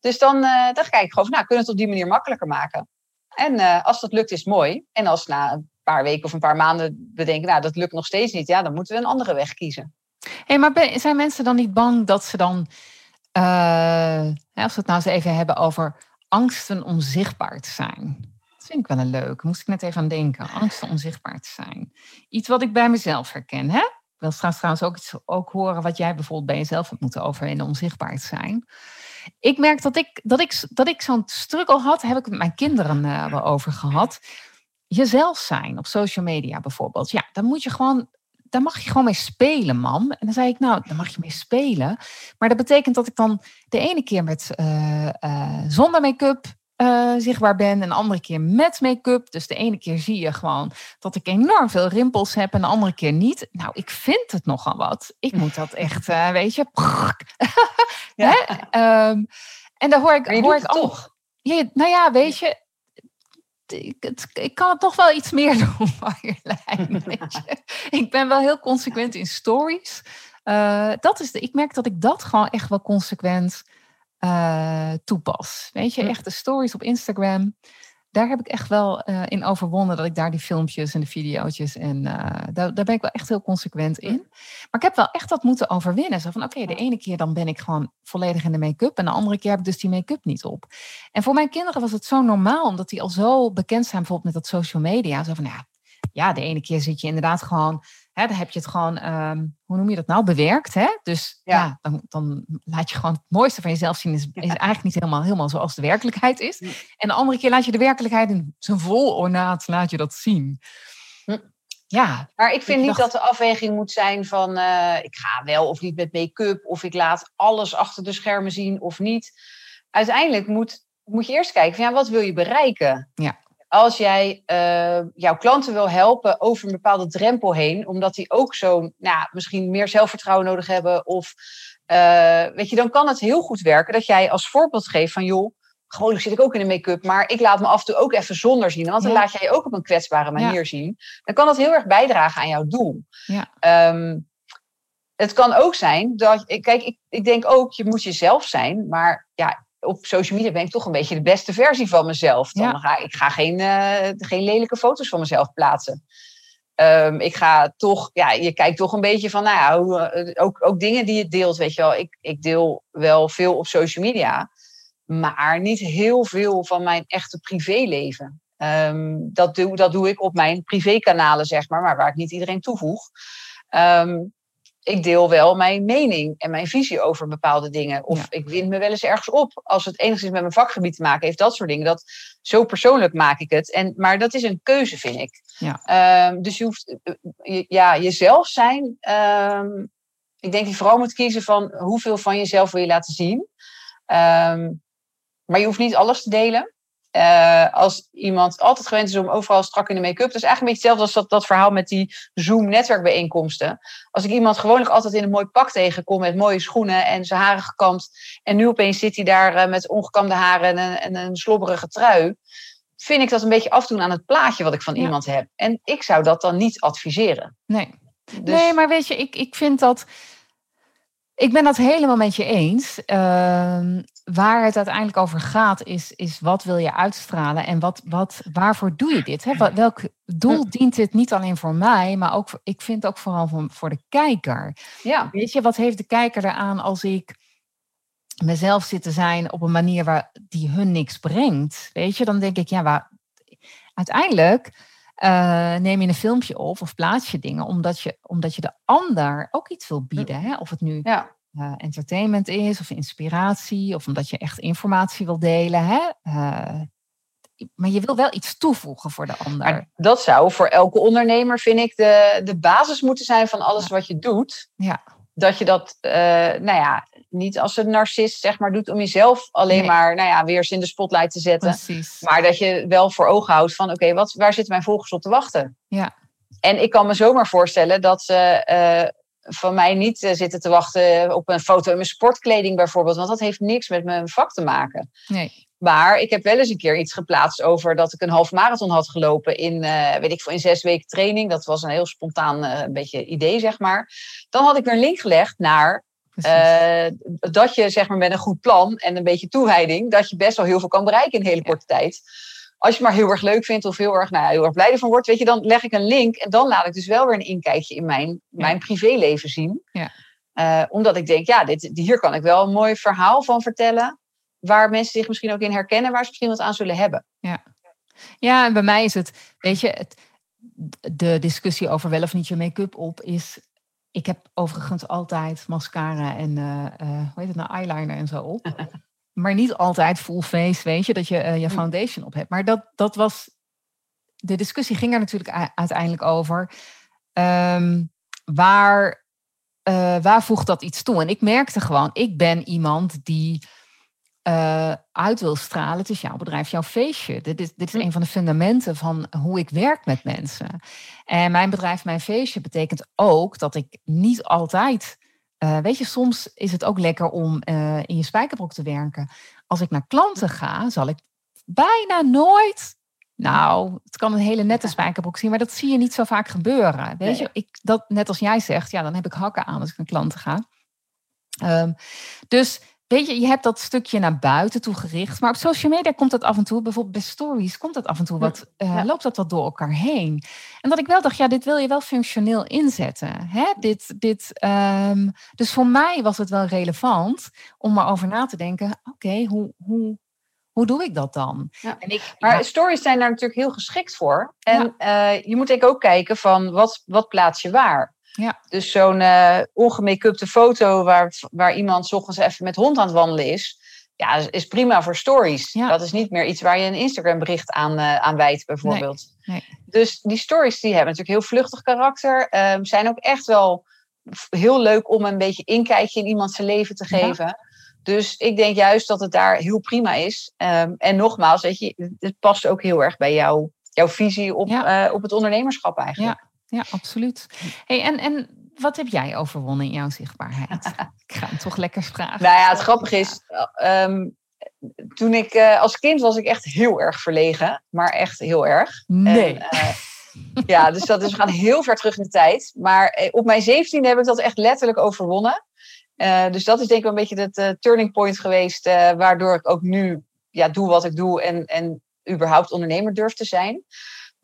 [SPEAKER 2] Dus dan, eh, dan kijk ik gewoon van, nou, kunnen we het op die manier makkelijker maken? En eh, als dat lukt, is mooi. En als na een paar weken of een paar maanden we denken, nou, dat lukt nog steeds niet. Ja, dan moeten we een andere weg kiezen.
[SPEAKER 1] Hey, maar zijn mensen dan niet bang dat ze dan, eh, als we het nou eens even hebben over angsten om zichtbaar te zijn? Dat vind ik wel een leuk. Moest ik net even aan denken. Angsten om zichtbaar te zijn. Iets wat ik bij mezelf herken. Hè? Ik wil straks trouwens ook, iets, ook horen wat jij bijvoorbeeld bij jezelf hebt moeten overwinnen om zichtbaar te zijn. Ik merk dat ik, dat ik, dat ik zo'n struggle had, heb ik met mijn kinderen wel over gehad. Jezelf zijn op social media bijvoorbeeld. Ja, dan moet je gewoon daar mag je gewoon mee spelen, mam. En dan zei ik, nou, daar mag je mee spelen. Maar dat betekent dat ik dan de ene keer met eh, eh, zonder make-up eh, zichtbaar ben. En de andere keer met make-up. Dus de ene keer zie je gewoon dat ik enorm veel rimpels heb. En de andere keer niet. Nou, ik vind het nogal wat. Ik moet dat echt, weet je.
[SPEAKER 2] Ja.
[SPEAKER 1] Ehm, en daar hoor ik,
[SPEAKER 2] je
[SPEAKER 1] hoor ik al-
[SPEAKER 2] toch?
[SPEAKER 1] Ja, nou ja, weet je. Ik, het- ik kan het toch wel iets meer doen, Marjolein. Ik ben wel heel consequent in stories. Eh, dat is de, ik merk dat ik dat gewoon echt wel consequent eh, toepas. Weet je,
[SPEAKER 2] Hm.
[SPEAKER 1] echt de stories op Instagram. Daar heb ik echt wel eh, in overwonnen dat ik daar die filmpjes en de video's en eh, daar, daar ben ik wel echt heel consequent in. Maar ik heb wel echt dat moeten overwinnen. Zo van oké, de ene keer dan ben ik gewoon volledig in de make-up en de andere keer heb ik dus die make-up niet op. En voor mijn kinderen was het zo normaal, omdat die al zo bekend zijn bijvoorbeeld met dat social media. Zo van ja, ja, de ene keer zit je inderdaad gewoon, hè, dan heb je het gewoon, ehm, hoe noem je dat nou, bewerkt. Hè? Dus ja,
[SPEAKER 2] Ja.
[SPEAKER 1] dan, dan laat je gewoon het mooiste van jezelf zien. Is, is eigenlijk niet helemaal, helemaal zoals de werkelijkheid is.
[SPEAKER 2] Hm.
[SPEAKER 1] En de andere keer laat je de werkelijkheid in zijn vol ornaat, laat je dat zien.
[SPEAKER 2] Hm.
[SPEAKER 1] Ja,
[SPEAKER 2] Maar ik vind
[SPEAKER 1] Ik
[SPEAKER 2] niet
[SPEAKER 1] dacht-
[SPEAKER 2] dat de afweging moet zijn van eh, ik ga wel of niet met make-up of ik laat alles achter de schermen zien of niet. Uiteindelijk moet, moet je eerst kijken van ja, wat wil je bereiken?
[SPEAKER 1] Ja.
[SPEAKER 2] Als jij eh, jouw klanten wil helpen over een bepaalde drempel heen, omdat die ook zo'n, nou, misschien meer zelfvertrouwen nodig hebben of eh, weet je, dan kan het heel goed werken dat jij als voorbeeld geeft van joh, gewoonlijk zit ik ook in de make-up, maar ik laat me af en toe ook even zonder zien. Want dan
[SPEAKER 1] Ja.
[SPEAKER 2] laat jij je ook op een kwetsbare manier zien. Dan kan dat heel erg bijdragen aan jouw doel.
[SPEAKER 1] Ja.
[SPEAKER 2] Ehm, het kan ook zijn dat, kijk, ik, ik denk ook, je moet jezelf zijn, maar ja, op social media ben ik toch een beetje de beste versie van mezelf. Dan
[SPEAKER 1] Ja.
[SPEAKER 2] ga ik ga geen, eh, geen lelijke foto's van mezelf plaatsen. Ehm, ik ga toch, ja, je kijkt toch een beetje van, nou ja, hoe, eh, ook, ook dingen die je deelt, weet je wel. Ik, ik deel wel veel op social media, maar niet heel veel van mijn echte privéleven. Ehm, dat, doe, dat doe ik op mijn privékanalen, zeg maar, maar waar ik niet iedereen toevoeg. Ehm, ik deel wel mijn mening en mijn visie over bepaalde dingen. Of
[SPEAKER 1] Ja.
[SPEAKER 2] ik wind me wel eens ergens op. Als het enigszins met mijn vakgebied te maken heeft, dat soort dingen. Dat, zo persoonlijk maak ik het. En, maar dat is een keuze, vind ik.
[SPEAKER 1] Ja.
[SPEAKER 2] Ehm, dus je hoeft, eh, je- ja, jezelf zijn. ehm, ik denk dat je vooral moet kiezen van hoeveel van jezelf wil je laten zien. Ehm, maar je hoeft niet alles te delen. Eh, als iemand altijd gewend is om overal strak in de make-up. Dat is eigenlijk een beetje hetzelfde als dat, dat verhaal met die Zoom-netwerkbijeenkomsten. Als ik iemand gewoonlijk altijd in een mooi pak tegenkom met mooie schoenen en zijn haren gekamd. En nu opeens zit hij daar eh, met ongekamde haren en een, en een slobberige trui. Vind ik dat een beetje afdoen aan het plaatje wat ik van
[SPEAKER 1] Ja.
[SPEAKER 2] iemand heb. En ik zou dat dan niet adviseren.
[SPEAKER 1] Nee.
[SPEAKER 2] Dus,
[SPEAKER 1] Nee, maar weet je, ik, ik vind dat. Ik ben dat helemaal met je eens. Ehm, waar het uiteindelijk over gaat, is, is wat wil je uitstralen en wat, wat, waarvoor doe je dit? Hè? Welk doel dient dit niet alleen voor mij, maar ook ik vind ook vooral voor, voor de kijker.
[SPEAKER 2] ja,
[SPEAKER 1] Weet je, wat heeft de kijker eraan als ik mezelf zit te zijn op een manier waar die hun niks brengt? Weet je, dan denk ik, ja, waar, uiteindelijk eh, neem je een filmpje op of plaats je dingen omdat je, omdat je de ander ook iets wil bieden. Hè? Of het nu
[SPEAKER 2] ja.
[SPEAKER 1] eh, entertainment is of inspiratie of omdat je echt informatie wil delen. Hè? Eh, maar je wil wel iets toevoegen voor de ander.
[SPEAKER 2] Maar dat zou voor elke ondernemer, vind ik, de, de basis moeten zijn van alles wat je doet.
[SPEAKER 1] Ja.
[SPEAKER 2] Dat je dat, eh, nou ja, niet als een narcist, zeg maar, doet om jezelf alleen
[SPEAKER 1] Nee.
[SPEAKER 2] maar, nou ja, weer eens in de spotlight te zetten.
[SPEAKER 1] Precies.
[SPEAKER 2] Maar dat je wel voor ogen houdt van, oké, wat waar zitten mijn volgers op te wachten?
[SPEAKER 1] Ja.
[SPEAKER 2] En ik kan me zomaar voorstellen dat ze eh, van mij niet eh, zitten te wachten op een foto in mijn sportkleding bijvoorbeeld. Want dat heeft niks met mijn vak te maken.
[SPEAKER 1] Nee.
[SPEAKER 2] Maar ik heb wel eens een keer iets geplaatst over dat ik een half marathon had gelopen in, eh, weet ik veel, in zes weken training. Dat was een heel spontaan eh, een beetje idee, zeg maar. Dan had ik weer een link gelegd naar eh, dat je zeg maar met een goed plan en een beetje toewijding, dat je best wel heel veel kan bereiken in een hele korte tijd. Als je maar heel erg leuk vindt of heel erg, nou heel erg blij ervan wordt, weet je, dan leg ik een link en dan laat ik dus wel weer een inkijkje in mijn, mijn privéleven zien.
[SPEAKER 1] Ja.
[SPEAKER 2] Omdat ik denk, ja, dit, hier kan ik wel een mooi verhaal van vertellen, waar mensen zich misschien ook in herkennen, waar ze misschien wat aan zullen hebben.
[SPEAKER 1] Ja, en bij mij is het, weet je, het, de discussie over wel of niet je make-up op is. Ik heb overigens altijd mascara en eh, eh, hoe heet het nou, eyeliner en zo op. maar niet altijd full face, weet je, dat je eh, je foundation op hebt. Maar dat, dat was. De discussie ging er natuurlijk uiteindelijk over. ehm, waar, waar voegt dat iets toe? En ik merkte gewoon, ik ben iemand die eh, uit wil stralen. Het is jouw bedrijf, jouw feestje. Dit is, dit is een van de fundamenten van hoe ik werk met mensen. En mijn bedrijf, mijn feestje betekent ook dat ik niet altijd. eh, weet je, soms is het ook lekker om eh, in je spijkerbroek te werken. Als ik naar klanten ga, zal ik bijna nooit. Nou, het kan een hele nette spijkerbroek zien, maar dat zie je niet zo vaak gebeuren. Weet je, ik, dat, net als jij zegt, ja, dan heb ik hakken aan als ik naar klanten ga. Ehm, dus weet je, je hebt dat stukje naar buiten toe gericht. Maar op social media komt dat af en toe, bijvoorbeeld bij stories, komt dat af en toe wat, eh, loopt dat wat door elkaar heen. En dat ik wel dacht, ja, dit wil je wel functioneel inzetten. Hè? Dit, dit, ehm, dus voor mij was het wel relevant om erover na te denken, oké, hoe, hoe, hoe doe ik dat dan?
[SPEAKER 2] Ja.
[SPEAKER 1] En ik,
[SPEAKER 2] Maar
[SPEAKER 1] ja,
[SPEAKER 2] stories zijn daar natuurlijk heel geschikt voor. En eh, je moet denk ik ook kijken van wat, wat plaats je waar.
[SPEAKER 1] Ja.
[SPEAKER 2] Dus zo'n eh ongemake-upte foto waar, waar iemand ochtends even met hond aan het wandelen is. Ja, is- prima voor stories.
[SPEAKER 1] Ja.
[SPEAKER 2] Dat is niet meer iets waar je een Instagram bericht aan, eh aan wijdt bijvoorbeeld.
[SPEAKER 1] nee.
[SPEAKER 2] Dus die stories die hebben natuurlijk heel vluchtig karakter. ehm, zijn ook echt wel heel leuk om een beetje inkijkje in iemands leven te
[SPEAKER 1] Ja.
[SPEAKER 2] geven. Dus ik denk juist dat het daar heel prima is. Ehm, en nogmaals, weet je, het past ook heel erg bij jou, jouw visie op,
[SPEAKER 1] Ja.
[SPEAKER 2] eh, op het ondernemerschap eigenlijk.
[SPEAKER 1] Ja, absoluut. Hey, en, en wat heb jij overwonnen in jouw zichtbaarheid? ik ga hem toch lekker vragen.
[SPEAKER 2] Nou ja, het grappige is, ehm, toen ik eh, als kind was ik echt heel erg verlegen, maar echt heel erg.
[SPEAKER 1] Nee.
[SPEAKER 2] En, eh, ja, dus dat is, we gaan heel ver terug in de tijd. Maar eh, op mijn 17 heb ik dat echt letterlijk overwonnen. Eh, dus dat is denk ik wel een beetje het eh, turning point geweest, eh, waardoor ik ook nu ja, doe wat ik doe en, en überhaupt ondernemer durf te zijn.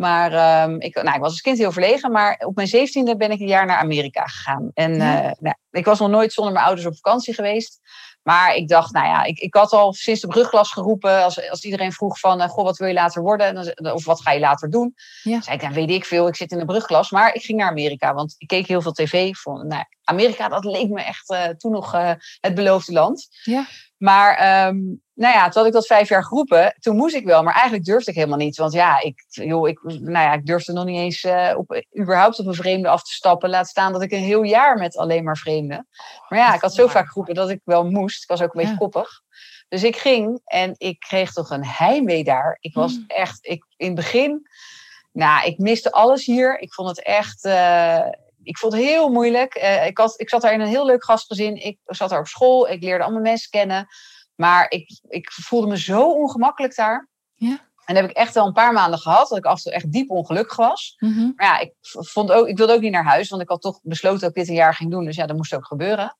[SPEAKER 2] Maar ehm, ik, nou, ik was als kind heel verlegen, maar op mijn 17e ben ik een jaar naar Amerika gegaan. En
[SPEAKER 1] Ja.
[SPEAKER 2] eh, nou, ik was nog nooit zonder mijn ouders op vakantie geweest. Maar ik dacht, nou ja, ik, ik had al sinds de brugklas geroepen. Als, als iedereen vroeg van, goh, wat wil je later worden? Of wat ga je later doen? Ja. zei ik, dan weet ik veel. Ik zit in de brugklas. Maar ik ging naar Amerika, want ik keek heel veel tv. Nou, Amerika, dat leek me echt toen nog het beloofde land.
[SPEAKER 1] Ja.
[SPEAKER 2] Maar um, nou ja, toen had ik dat vijf jaar geroepen. Toen moest ik wel, maar eigenlijk durfde ik helemaal niet. Want ja, ik, joh, ik, nou ja, ik durfde nog niet eens uh, op, überhaupt op een vreemde af te stappen. Laat staan dat ik een heel jaar met alleen maar vreemden. Maar ja, ik had zo vaak geroepen dat ik wel moest. Ik was ook een beetje koppig. Dus ik ging en ik kreeg toch een heimwee daar. Ik was hmm. echt, ik, in het begin, nou, ik miste alles hier. Ik vond het echt, uh, ik vond het heel moeilijk. Uh, ik, had, ik zat daar in een heel leuk gastgezin. Ik zat daar op school. Ik leerde allemaal mensen kennen. Maar ik, ik voelde me zo ongemakkelijk daar.
[SPEAKER 1] Ja.
[SPEAKER 2] En dat heb ik echt wel een paar maanden gehad, dat ik af en toe echt diep ongelukkig was.
[SPEAKER 1] Mm
[SPEAKER 2] Maar ja, ik, vond ook, ik wilde ook niet naar huis, want ik had toch besloten dat ik dit een jaar ging doen. Dus ja, dat moest ook gebeuren.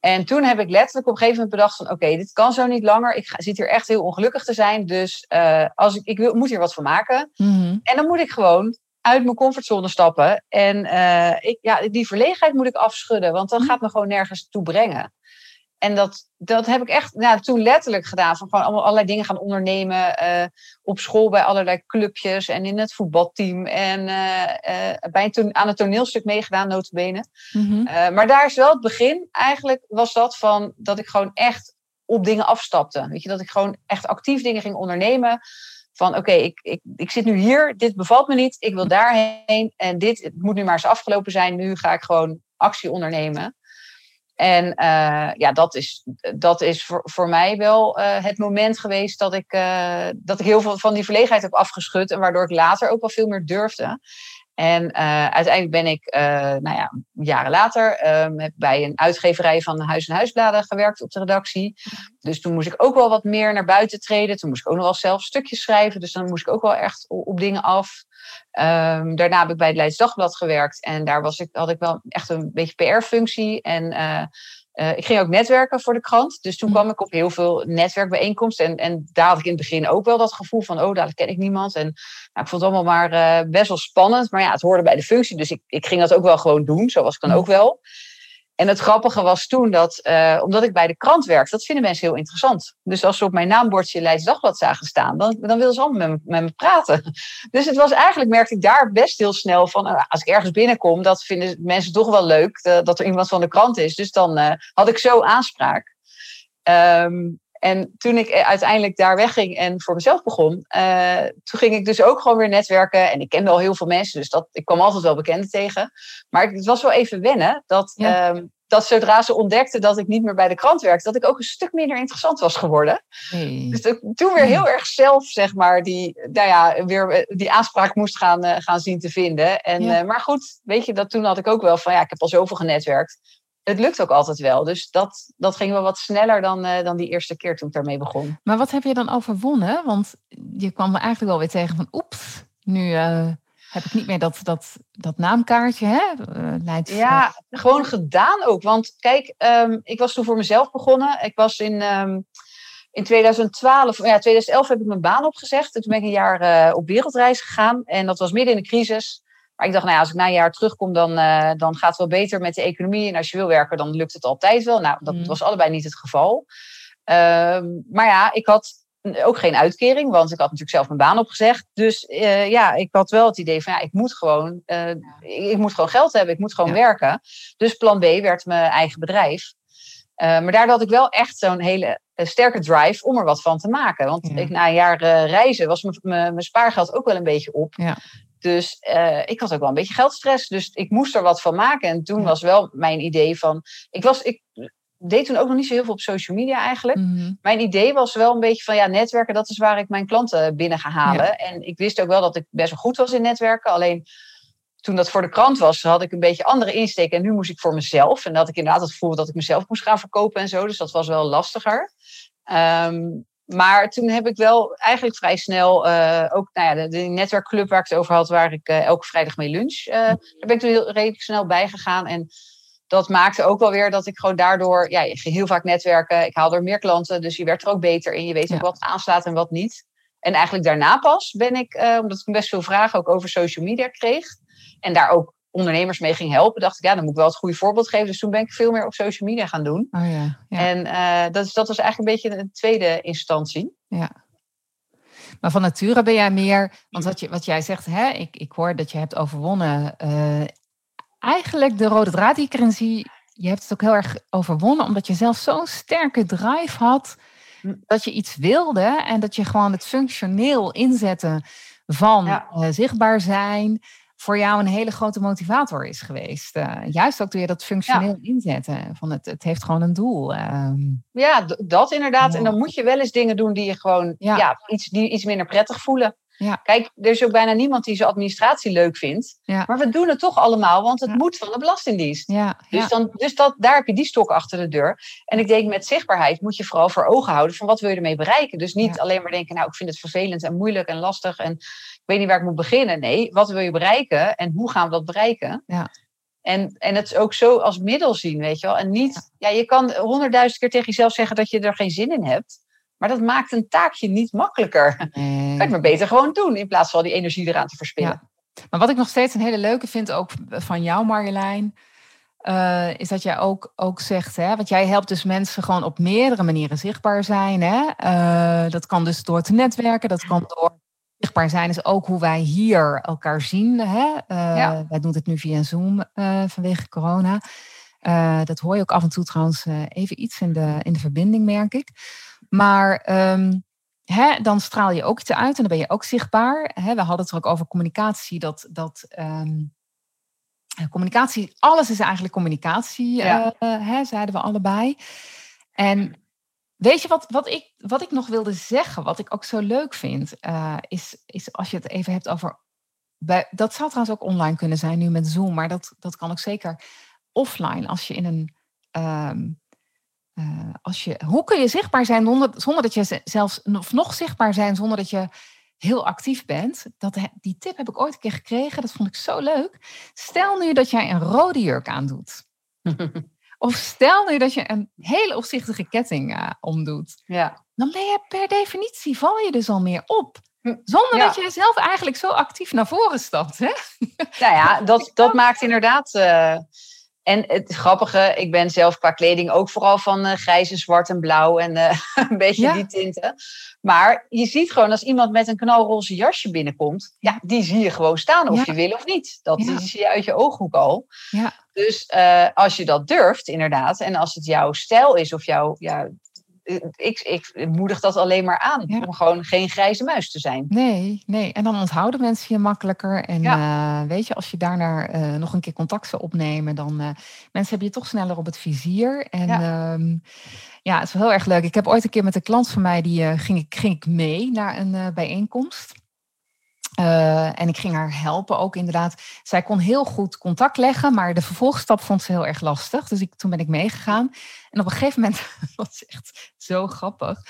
[SPEAKER 2] En toen heb ik letterlijk op een gegeven moment bedacht van... oké, dit kan zo niet langer. Ik zit hier echt heel ongelukkig te zijn. Dus uh, als ik, ik wil, moet hier wat van maken.
[SPEAKER 1] Mm
[SPEAKER 2] En dan moet ik gewoon uit mijn comfortzone stappen. En uh, ik, ja, die verlegenheid moet ik afschudden. Want dat mhm. gaat me gewoon nergens toe brengen. En dat, dat heb ik echt nou, toen letterlijk gedaan. Van gewoon allemaal allerlei dingen gaan ondernemen. Uh, op school bij allerlei clubjes en in het voetbalteam. En uh, uh, bij een aan het toneelstuk meegedaan, notabene.
[SPEAKER 1] Mm
[SPEAKER 2] maar daar is wel het begin. Eigenlijk was dat van dat ik gewoon echt op dingen afstapte. Weet je, dat ik gewoon echt actief dingen ging ondernemen. Van oké, ik, ik, ik zit nu hier, dit bevalt me niet, ik wil daarheen. En dit het moet nu maar eens afgelopen zijn. Nu ga ik gewoon actie ondernemen. En uh, ja, dat is, dat is voor, voor mij wel uh, het moment geweest dat ik, uh, dat ik heel veel van die verlegenheid heb afgeschud. En waardoor ik later ook wel veel meer durfde. En uiteindelijk ben ik, nou ja, jaren later, um, heb bij een uitgeverij van Huis en Huisbladen gewerkt op de redactie. Dus toen moest ik ook wel wat meer naar buiten treden. Toen moest ik ook nog wel zelf stukjes schrijven. Dus dan moest ik ook wel echt op, dingen af. Um, daarna heb ik bij het Leids Dagblad gewerkt. En daar was ik, had ik wel echt een beetje PR-functie. En uh, uh, ik ging ook netwerken voor de krant. Dus toen mm. kwam ik op heel veel netwerkbijeenkomsten. En, en daar had ik in het begin ook wel dat gevoel van... oh, daar ken ik niemand. En nou, ik vond het allemaal maar uh, best wel spannend. Maar ja, het hoorde bij de functie. Dus ik, ik ging dat ook wel gewoon doen. Zo was ik dan mm. ook wel. En het grappige was toen dat, uh, omdat ik bij de krant werkte, dat vinden mensen heel interessant. Dus als ze op mijn naambordje Leids Dagblad zagen staan, dan, dan wilden ze allemaal met, me praten. Dus het was eigenlijk, merkte ik daar best heel snel van, uh, als ik ergens binnenkom, dat vinden mensen toch wel leuk, uh, dat er iemand van de krant is. Dus dan had ik zo aanspraak. Um, en toen ik uiteindelijk daar wegging en voor mezelf begon, uh, toen ging ik dus ook gewoon weer netwerken. En ik kende al heel veel mensen, dus dat, ik kwam altijd wel bekenden tegen. Maar het was wel even wennen dat, ja. um, dat zodra ze ontdekten dat ik niet meer bij de krant werkte, dat ik ook een stuk minder interessant was geworden. Dus toen weer heel erg zelf, zeg maar, die, nou ja, weer die aanspraak moest gaan, uh, gaan zien te vinden. En, ja. uh, maar goed, weet je, dat toen had ik ook wel van ja, ik heb al zoveel genetwerkt het lukt ook altijd wel. Dus dat, dat ging wel wat sneller dan, uh, dan die eerste keer toen ik daarmee begon.
[SPEAKER 1] Maar wat heb je dan overwonnen? Want je kwam me eigenlijk wel weer tegen van oeps, nu uh, heb ik niet meer dat, dat, dat naamkaartje. Hè? Uh, Leids,
[SPEAKER 2] ja, gewoon gedaan ook. Want kijk, um, ik was toen voor mezelf begonnen. Ik was in, um, in 2012, ja, 2011 heb ik mijn baan opgezegd. Toen ben ik een jaar op wereldreis gegaan. En dat was midden in de crisis. Maar ik dacht, nou ja, als ik na een jaar terugkom, dan, uh, dan gaat het wel beter met de economie. En als je wil werken, dan lukt het altijd wel. Nou, dat mm. was allebei niet het geval. Uh, maar ja, ik had ook geen uitkering, want ik had natuurlijk zelf mijn baan opgezegd. Dus uh, ja, ik had wel het idee van, ja, ik moet gewoon, uh, ik moet gewoon geld hebben, ik moet gewoon ja. werken. Dus plan B werd mijn eigen bedrijf. maar daardoor had ik wel echt zo'n hele sterke drive om er wat van te maken. Want ja. ik, na een jaar reizen was mijn spaargeld ook wel een beetje op.
[SPEAKER 1] Ja.
[SPEAKER 2] Dus uh, ik had ook wel een beetje geldstress. Dus ik moest er wat van maken. En toen was wel mijn idee van. Ik, was, ik deed toen ook nog niet zo heel veel op social media eigenlijk.
[SPEAKER 1] Mm -hmm.
[SPEAKER 2] Mijn idee was wel een beetje van ja, netwerken, dat is waar ik mijn klanten binnen ga halen. Ja. En ik wist ook wel dat ik best wel goed was in netwerken. Alleen toen dat voor de krant was, had ik een beetje andere insteek. En nu moest ik voor mezelf. En dat ik inderdaad het gevoel dat ik mezelf moest gaan verkopen en zo. Dus dat was wel lastiger. Um, maar toen heb ik wel eigenlijk vrij snel uh, ook nou ja, de, de, netwerkclub waar ik het over had, waar ik uh, elke vrijdag mee lunch. Uh, daar ben ik toen heel, redelijk snel bij gegaan. En dat maakte ook wel weer dat ik gewoon daardoor, ja, je ging heel vaak netwerken. Ik haalde er meer klanten, dus je werd er ook beter in. Je weet ook ja. wat aanslaat en wat niet. En eigenlijk daarna pas ben ik, omdat ik best veel vragen ook over social media kreeg. En daar ook ondernemers mee ging helpen, dacht ik, ja, dan moet ik wel het goede voorbeeld geven. Dus toen ben ik veel meer op social media gaan doen.
[SPEAKER 1] Oh ja, ja.
[SPEAKER 2] En uh, dat, is, dat was eigenlijk een beetje een tweede instantie.
[SPEAKER 1] Ja. Maar van nature ben jij meer, want wat, je, wat jij zegt, hè, ik, ik hoor dat je hebt overwonnen. Uh, eigenlijk de rode draad die ik erin zie, je hebt het ook heel erg overwonnen, omdat je zelf zo'n sterke drive had hm. dat je iets wilde en dat je gewoon het functioneel inzetten van ja. uh, zichtbaar zijn voor jou een hele grote motivator is geweest. Uh, juist ook door je dat functioneel ja. inzetten. Van het, het heeft gewoon een doel. Um,
[SPEAKER 2] ja, dat inderdaad. Ja. En dan moet je wel eens dingen doen die je gewoon ja. iets, die iets minder prettig voelen.
[SPEAKER 1] Ja.
[SPEAKER 2] Kijk, er is ook bijna niemand die zijn administratie leuk vindt.
[SPEAKER 1] Ja.
[SPEAKER 2] Maar we doen het toch allemaal, want het moet van de Belastingdienst.
[SPEAKER 1] Ja.
[SPEAKER 2] Dus, dan, dus dat, daar heb je die stok achter de deur. En ik denk met zichtbaarheid moet je vooral voor ogen houden van wat wil je ermee bereiken. Dus niet alleen maar denken, nou ik vind het vervelend en moeilijk en lastig en ik weet niet waar ik moet beginnen. Nee, wat wil je bereiken en hoe gaan we dat bereiken?
[SPEAKER 1] Ja.
[SPEAKER 2] En, en het ook zo als middel zien, weet je wel. En niet, ja, je kan honderdduizend keer tegen jezelf zeggen dat je er geen zin in hebt. Maar dat maakt een taakje niet makkelijker.
[SPEAKER 1] Nee.
[SPEAKER 2] Kan je het maar beter gewoon doen in plaats van die energie eraan te verspillen.
[SPEAKER 1] Ja. Maar wat ik nog steeds een hele leuke vind, ook van jou Marjolein, uh, is dat jij ook, ook zegt, hè, want jij helpt dus mensen gewoon op meerdere manieren zichtbaar zijn. Hè? Uh, dat kan dus door te netwerken, dat kan door zichtbaar zijn, is ook hoe wij hier elkaar zien. Hè? Uh,
[SPEAKER 2] ja.
[SPEAKER 1] Wij doen het nu via Zoom vanwege corona. dat hoor je ook af en toe trouwens even iets in de, in de verbinding, merk ik. Maar um, hè, dan straal je ook iets uit en dan ben je ook zichtbaar. Hè, we hadden het er ook over communicatie. Dat, dat um, communicatie, alles is eigenlijk communicatie,
[SPEAKER 2] ja.
[SPEAKER 1] uh, hè, zeiden we allebei. En weet je wat, wat, ik, wat ik nog wilde zeggen, wat ik ook zo leuk vind, uh, is, is als je het even hebt over. Bij, dat zou trouwens ook online kunnen zijn nu met Zoom, maar dat, dat kan ook zeker offline als je in een. Um, uh, als je, hoe kun je zichtbaar zijn zonder, zonder dat je zelfs of nog zichtbaar zijn zonder dat je heel actief bent? Dat, die tip heb ik ooit een keer gekregen. Dat vond ik zo leuk. Stel nu dat jij een rode jurk aandoet. of stel nu dat je een hele opzichtige ketting uh, omdoet.
[SPEAKER 2] Ja.
[SPEAKER 1] Dan ben je per definitie, val je dus al meer op. Zonder ja. dat je zelf eigenlijk zo actief naar voren stapt. Hè?
[SPEAKER 2] Nou ja, dat, dat maakt inderdaad... Uh... En het grappige, ik ben zelf qua kleding ook vooral van uh, grijs en zwart en blauw en uh, een beetje ja. die tinten. Maar je ziet gewoon als iemand met een knalroze jasje binnenkomt, ja, die zie je gewoon staan of ja. je wil of niet. Dat ja. zie je uit je ooghoek al.
[SPEAKER 1] Ja.
[SPEAKER 2] Dus uh, als je dat durft, inderdaad, en als het jouw stijl is of jouw, ja, ik, ik moedig dat alleen maar aan. Ja. Om gewoon geen grijze muis te zijn.
[SPEAKER 1] Nee, nee. En dan onthouden mensen je makkelijker. En ja. uh, weet je, als je daarna uh, nog een keer contact zou opnemen, dan uh, mensen hebben je toch sneller op het vizier. En ja, um, ja het is wel heel erg leuk. Ik heb ooit een keer met een klant van mij, die ging, ik, ging ik mee naar een bijeenkomst. Uh, en ik ging haar helpen ook inderdaad. Zij kon heel goed contact leggen, maar de vervolgstap vond ze heel erg lastig. Dus ik, toen ben ik meegegaan. En op een gegeven moment, dat was echt zo grappig.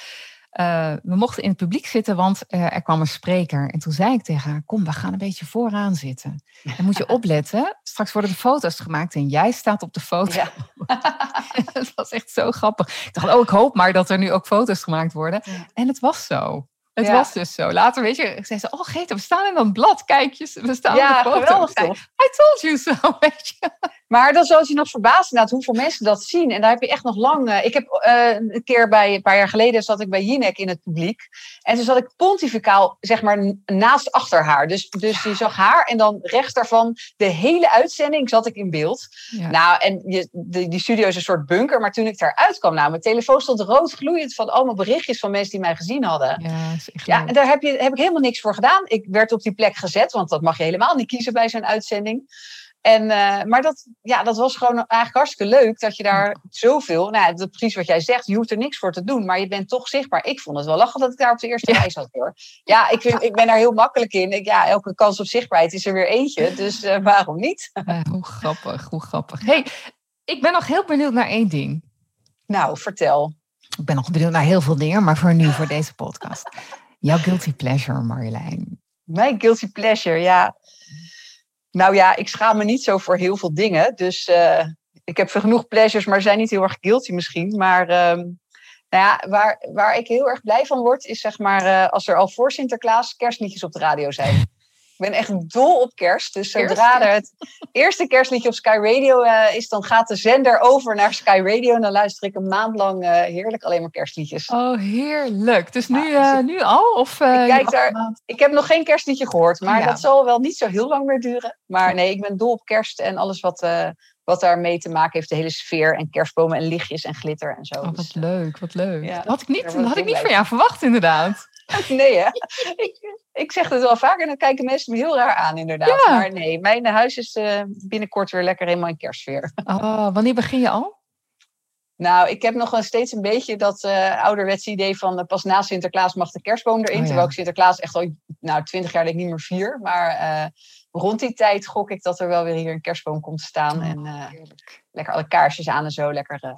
[SPEAKER 1] Uh, we mochten in het publiek zitten, want uh, er kwam een spreker. En toen zei ik tegen haar, kom, we gaan een beetje vooraan zitten. En moet je opletten, straks worden de foto's gemaakt en jij staat op de foto.
[SPEAKER 2] Ja.
[SPEAKER 1] dat was echt zo grappig. Ik dacht, oh, ik hoop maar dat er nu ook foto's gemaakt worden. Ja. En het was zo. Het ja. was dus zo. Later, weet je, zei ze, oh Greta, we staan in dat blad, kijk we staan
[SPEAKER 2] ja,
[SPEAKER 1] op de foto. I told you so, weet je.
[SPEAKER 2] Maar dan zal je nog verbaasd inderdaad hoeveel mensen dat zien. En daar heb je echt nog lang... Uh, ik heb uh, een keer bij, een paar jaar geleden zat ik bij Jinek in het publiek. En toen zat ik pontificaal, zeg maar, naast achter haar. Dus, dus je zag haar en dan rechts daarvan de hele uitzending zat ik in beeld.
[SPEAKER 1] Ja.
[SPEAKER 2] Nou, en je, de, die studio is een soort bunker. Maar toen ik daaruit kwam, nou, mijn telefoon stond rood gloeiend van allemaal berichtjes van mensen die mij gezien hadden.
[SPEAKER 1] Ja,
[SPEAKER 2] ja en daar heb, je, heb ik helemaal niks voor gedaan. Ik werd op die plek gezet, want dat mag je helemaal niet kiezen bij zo'n uitzending. En, uh, maar dat, ja, dat was gewoon eigenlijk hartstikke leuk dat je daar zoveel, nou, dat precies wat jij zegt, je hoeft er niks voor te doen, maar je bent toch zichtbaar. Ik vond het wel lachen dat ik daar op de eerste rij zat hoor. Ja, ik, vind, ik ben daar heel makkelijk in. Ik, ja, elke kans op zichtbaarheid is er weer eentje, dus uh, waarom niet?
[SPEAKER 1] Uh, hoe grappig, hoe grappig. hey, ik ben nog heel benieuwd naar één ding.
[SPEAKER 2] Nou, vertel.
[SPEAKER 1] Ik ben nog benieuwd naar heel veel dingen, maar voor nu, voor deze podcast. Jouw guilty pleasure, Marjolein.
[SPEAKER 2] Mijn guilty pleasure, ja. Nou ja, ik schaam me niet zo voor heel veel dingen. Dus uh, ik heb genoeg pleasures, maar zijn niet heel erg guilty misschien. Maar um, nou ja, waar, waar ik heel erg blij van word, is zeg maar uh, als er al voor Sinterklaas kerstliedjes op de radio zijn. Ben echt dol op kerst. Dus zodra er het eerste kerstliedje op Sky Radio uh, is, dan gaat de zender over naar Sky Radio. En dan luister ik een maand lang uh, heerlijk alleen maar kerstliedjes.
[SPEAKER 1] Oh, heerlijk. Dus nu, uh, nu al? Of,
[SPEAKER 2] ik, kijk daar, ik heb nog geen kerstliedje gehoord, maar ja. dat zal wel niet zo heel lang meer duren. Maar nee, ik ben dol op kerst en alles wat, wat daarmee te maken heeft. De hele sfeer en kerstbomen en lichtjes en glitter en zo.
[SPEAKER 1] Oh, wat dus, leuk, wat leuk. Ja, dat had ik niet, dat had ik niet van jou verwacht, inderdaad.
[SPEAKER 2] Nee, hè? Ik, ik zeg het wel vaker en dan kijken mensen me heel raar aan, inderdaad. Ja. Maar nee, mijn huis is uh, binnenkort weer lekker helemaal in kerstsfeer.
[SPEAKER 1] Oh, wanneer begin je al?
[SPEAKER 2] Nou, ik heb nog steeds een beetje dat uh, ouderwetse idee van uh, pas na Sinterklaas mag de kerstboom erin. Oh, ja. Terwijl ik Sinterklaas echt al, nou, twintig jaar denk ik niet meer vier. Maar rond die tijd gok ik dat er wel weer hier een kerstboom komt te staan. Oh, en lekker alle kaarsjes aan en zo. Lekker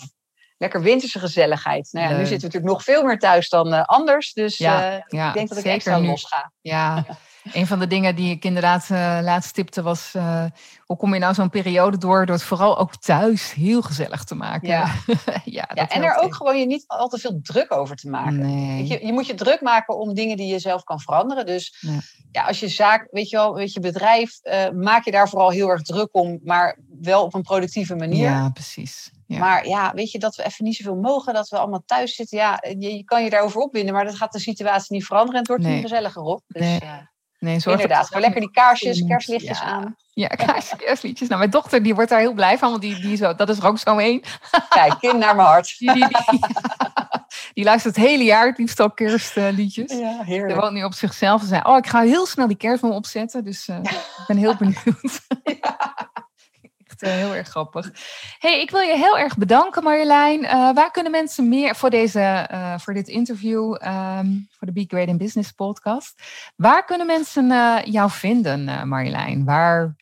[SPEAKER 2] lekker winterse gezelligheid. Nou ja, nu zitten we natuurlijk nog veel meer thuis dan uh, anders. Dus ja, uh, ja, ik denk dat ik extra nu. los ga.
[SPEAKER 1] Ja, een van de dingen die ik inderdaad uh, laatst tipte was... hoe kom je nou zo'n periode door... door het vooral ook thuis heel gezellig te maken.
[SPEAKER 2] Ja, ja, ja en er ook gewoon je niet al te veel druk over te maken. Nee. Je, je moet je druk maken om dingen die je zelf kan veranderen. Dus ja, ja als je zaak, weet je wel, weet je bedrijf... maak je daar vooral heel erg druk om... maar wel op een productieve manier.
[SPEAKER 1] Ja, precies.
[SPEAKER 2] Maar ja, weet je, dat we even niet zoveel mogen, dat we allemaal thuis zitten. Ja, je, je kan je daarover opwinden, maar dat gaat de situatie niet veranderen en het wordt nee. niet gezelliger op. Dus, nee. Uh, nee, zorg Inderdaad, gewoon lekker die kaarsjes, kerstlichtjes aan.
[SPEAKER 1] Ja, kaarsjes, kerstlichtjes. Nou, mijn dochter die wordt daar heel blij van, want die, die zo, dat is er ook zo één.
[SPEAKER 2] Kijk, kind naar mijn hart.
[SPEAKER 1] Die, die, die, die, luistert het hele jaar het liefst al kerstliedjes.
[SPEAKER 2] Ja, heerlijk.
[SPEAKER 1] Die woont nu op zichzelf. Ze zei, oh, ik ga heel snel die kerstboom opzetten, dus uh, ik ben heel benieuwd. Ja. Eh, heel erg grappig. Hey, ik wil je heel erg bedanken, Marjolein. Uh, waar kunnen mensen meer voor, deze, uh, voor dit interview, um, voor de Be Great in Business podcast? Waar kunnen mensen jou vinden, Marjolein? Waar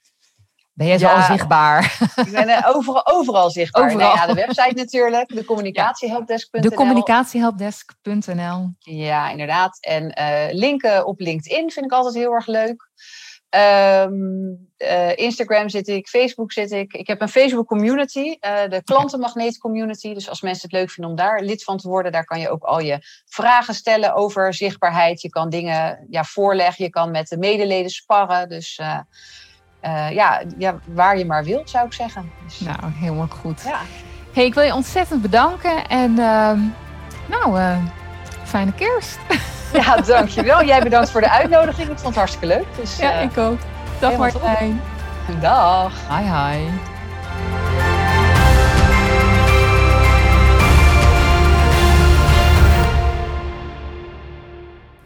[SPEAKER 1] ben je zo ja, zichtbaar?
[SPEAKER 2] Ik ben overal, overal zichtbaar. Overal. Ja, de website natuurlijk, de communicatiehelpdesk.nl.
[SPEAKER 1] De communicatiehelpdesk.nl.
[SPEAKER 2] Ja, inderdaad. En linken op LinkedIn vind ik altijd heel erg leuk. Um, uh, Instagram zit ik, Facebook zit ik. Ik heb een Facebook community, uh, de klantenmagneet community. Dus als mensen het leuk vinden om daar lid van te worden, daar kan je ook al je vragen stellen over zichtbaarheid. Je kan dingen ja, voorleggen, je kan met de medeleden sparren. Dus uh, ja, ja, waar je maar wilt, zou ik zeggen. Dus,
[SPEAKER 1] nou, helemaal goed. Ja. Hey, ik wil je ontzettend bedanken en ehm, nou, fijne kerst.
[SPEAKER 2] Ja, dankjewel. Jij bedankt voor de uitnodiging. Ik vond het hartstikke leuk. Dus,
[SPEAKER 1] ja, uh, ik ook. Dag Martijn.
[SPEAKER 2] Dag.
[SPEAKER 1] Hi, hi.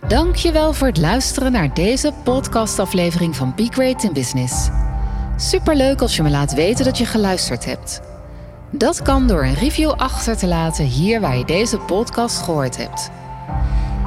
[SPEAKER 1] Dankjewel voor het luisteren naar deze podcastaflevering van Be Great in Business. Superleuk als je me laat weten dat je geluisterd hebt. Dat kan door een review achter te laten hier waar je deze podcast gehoord hebt.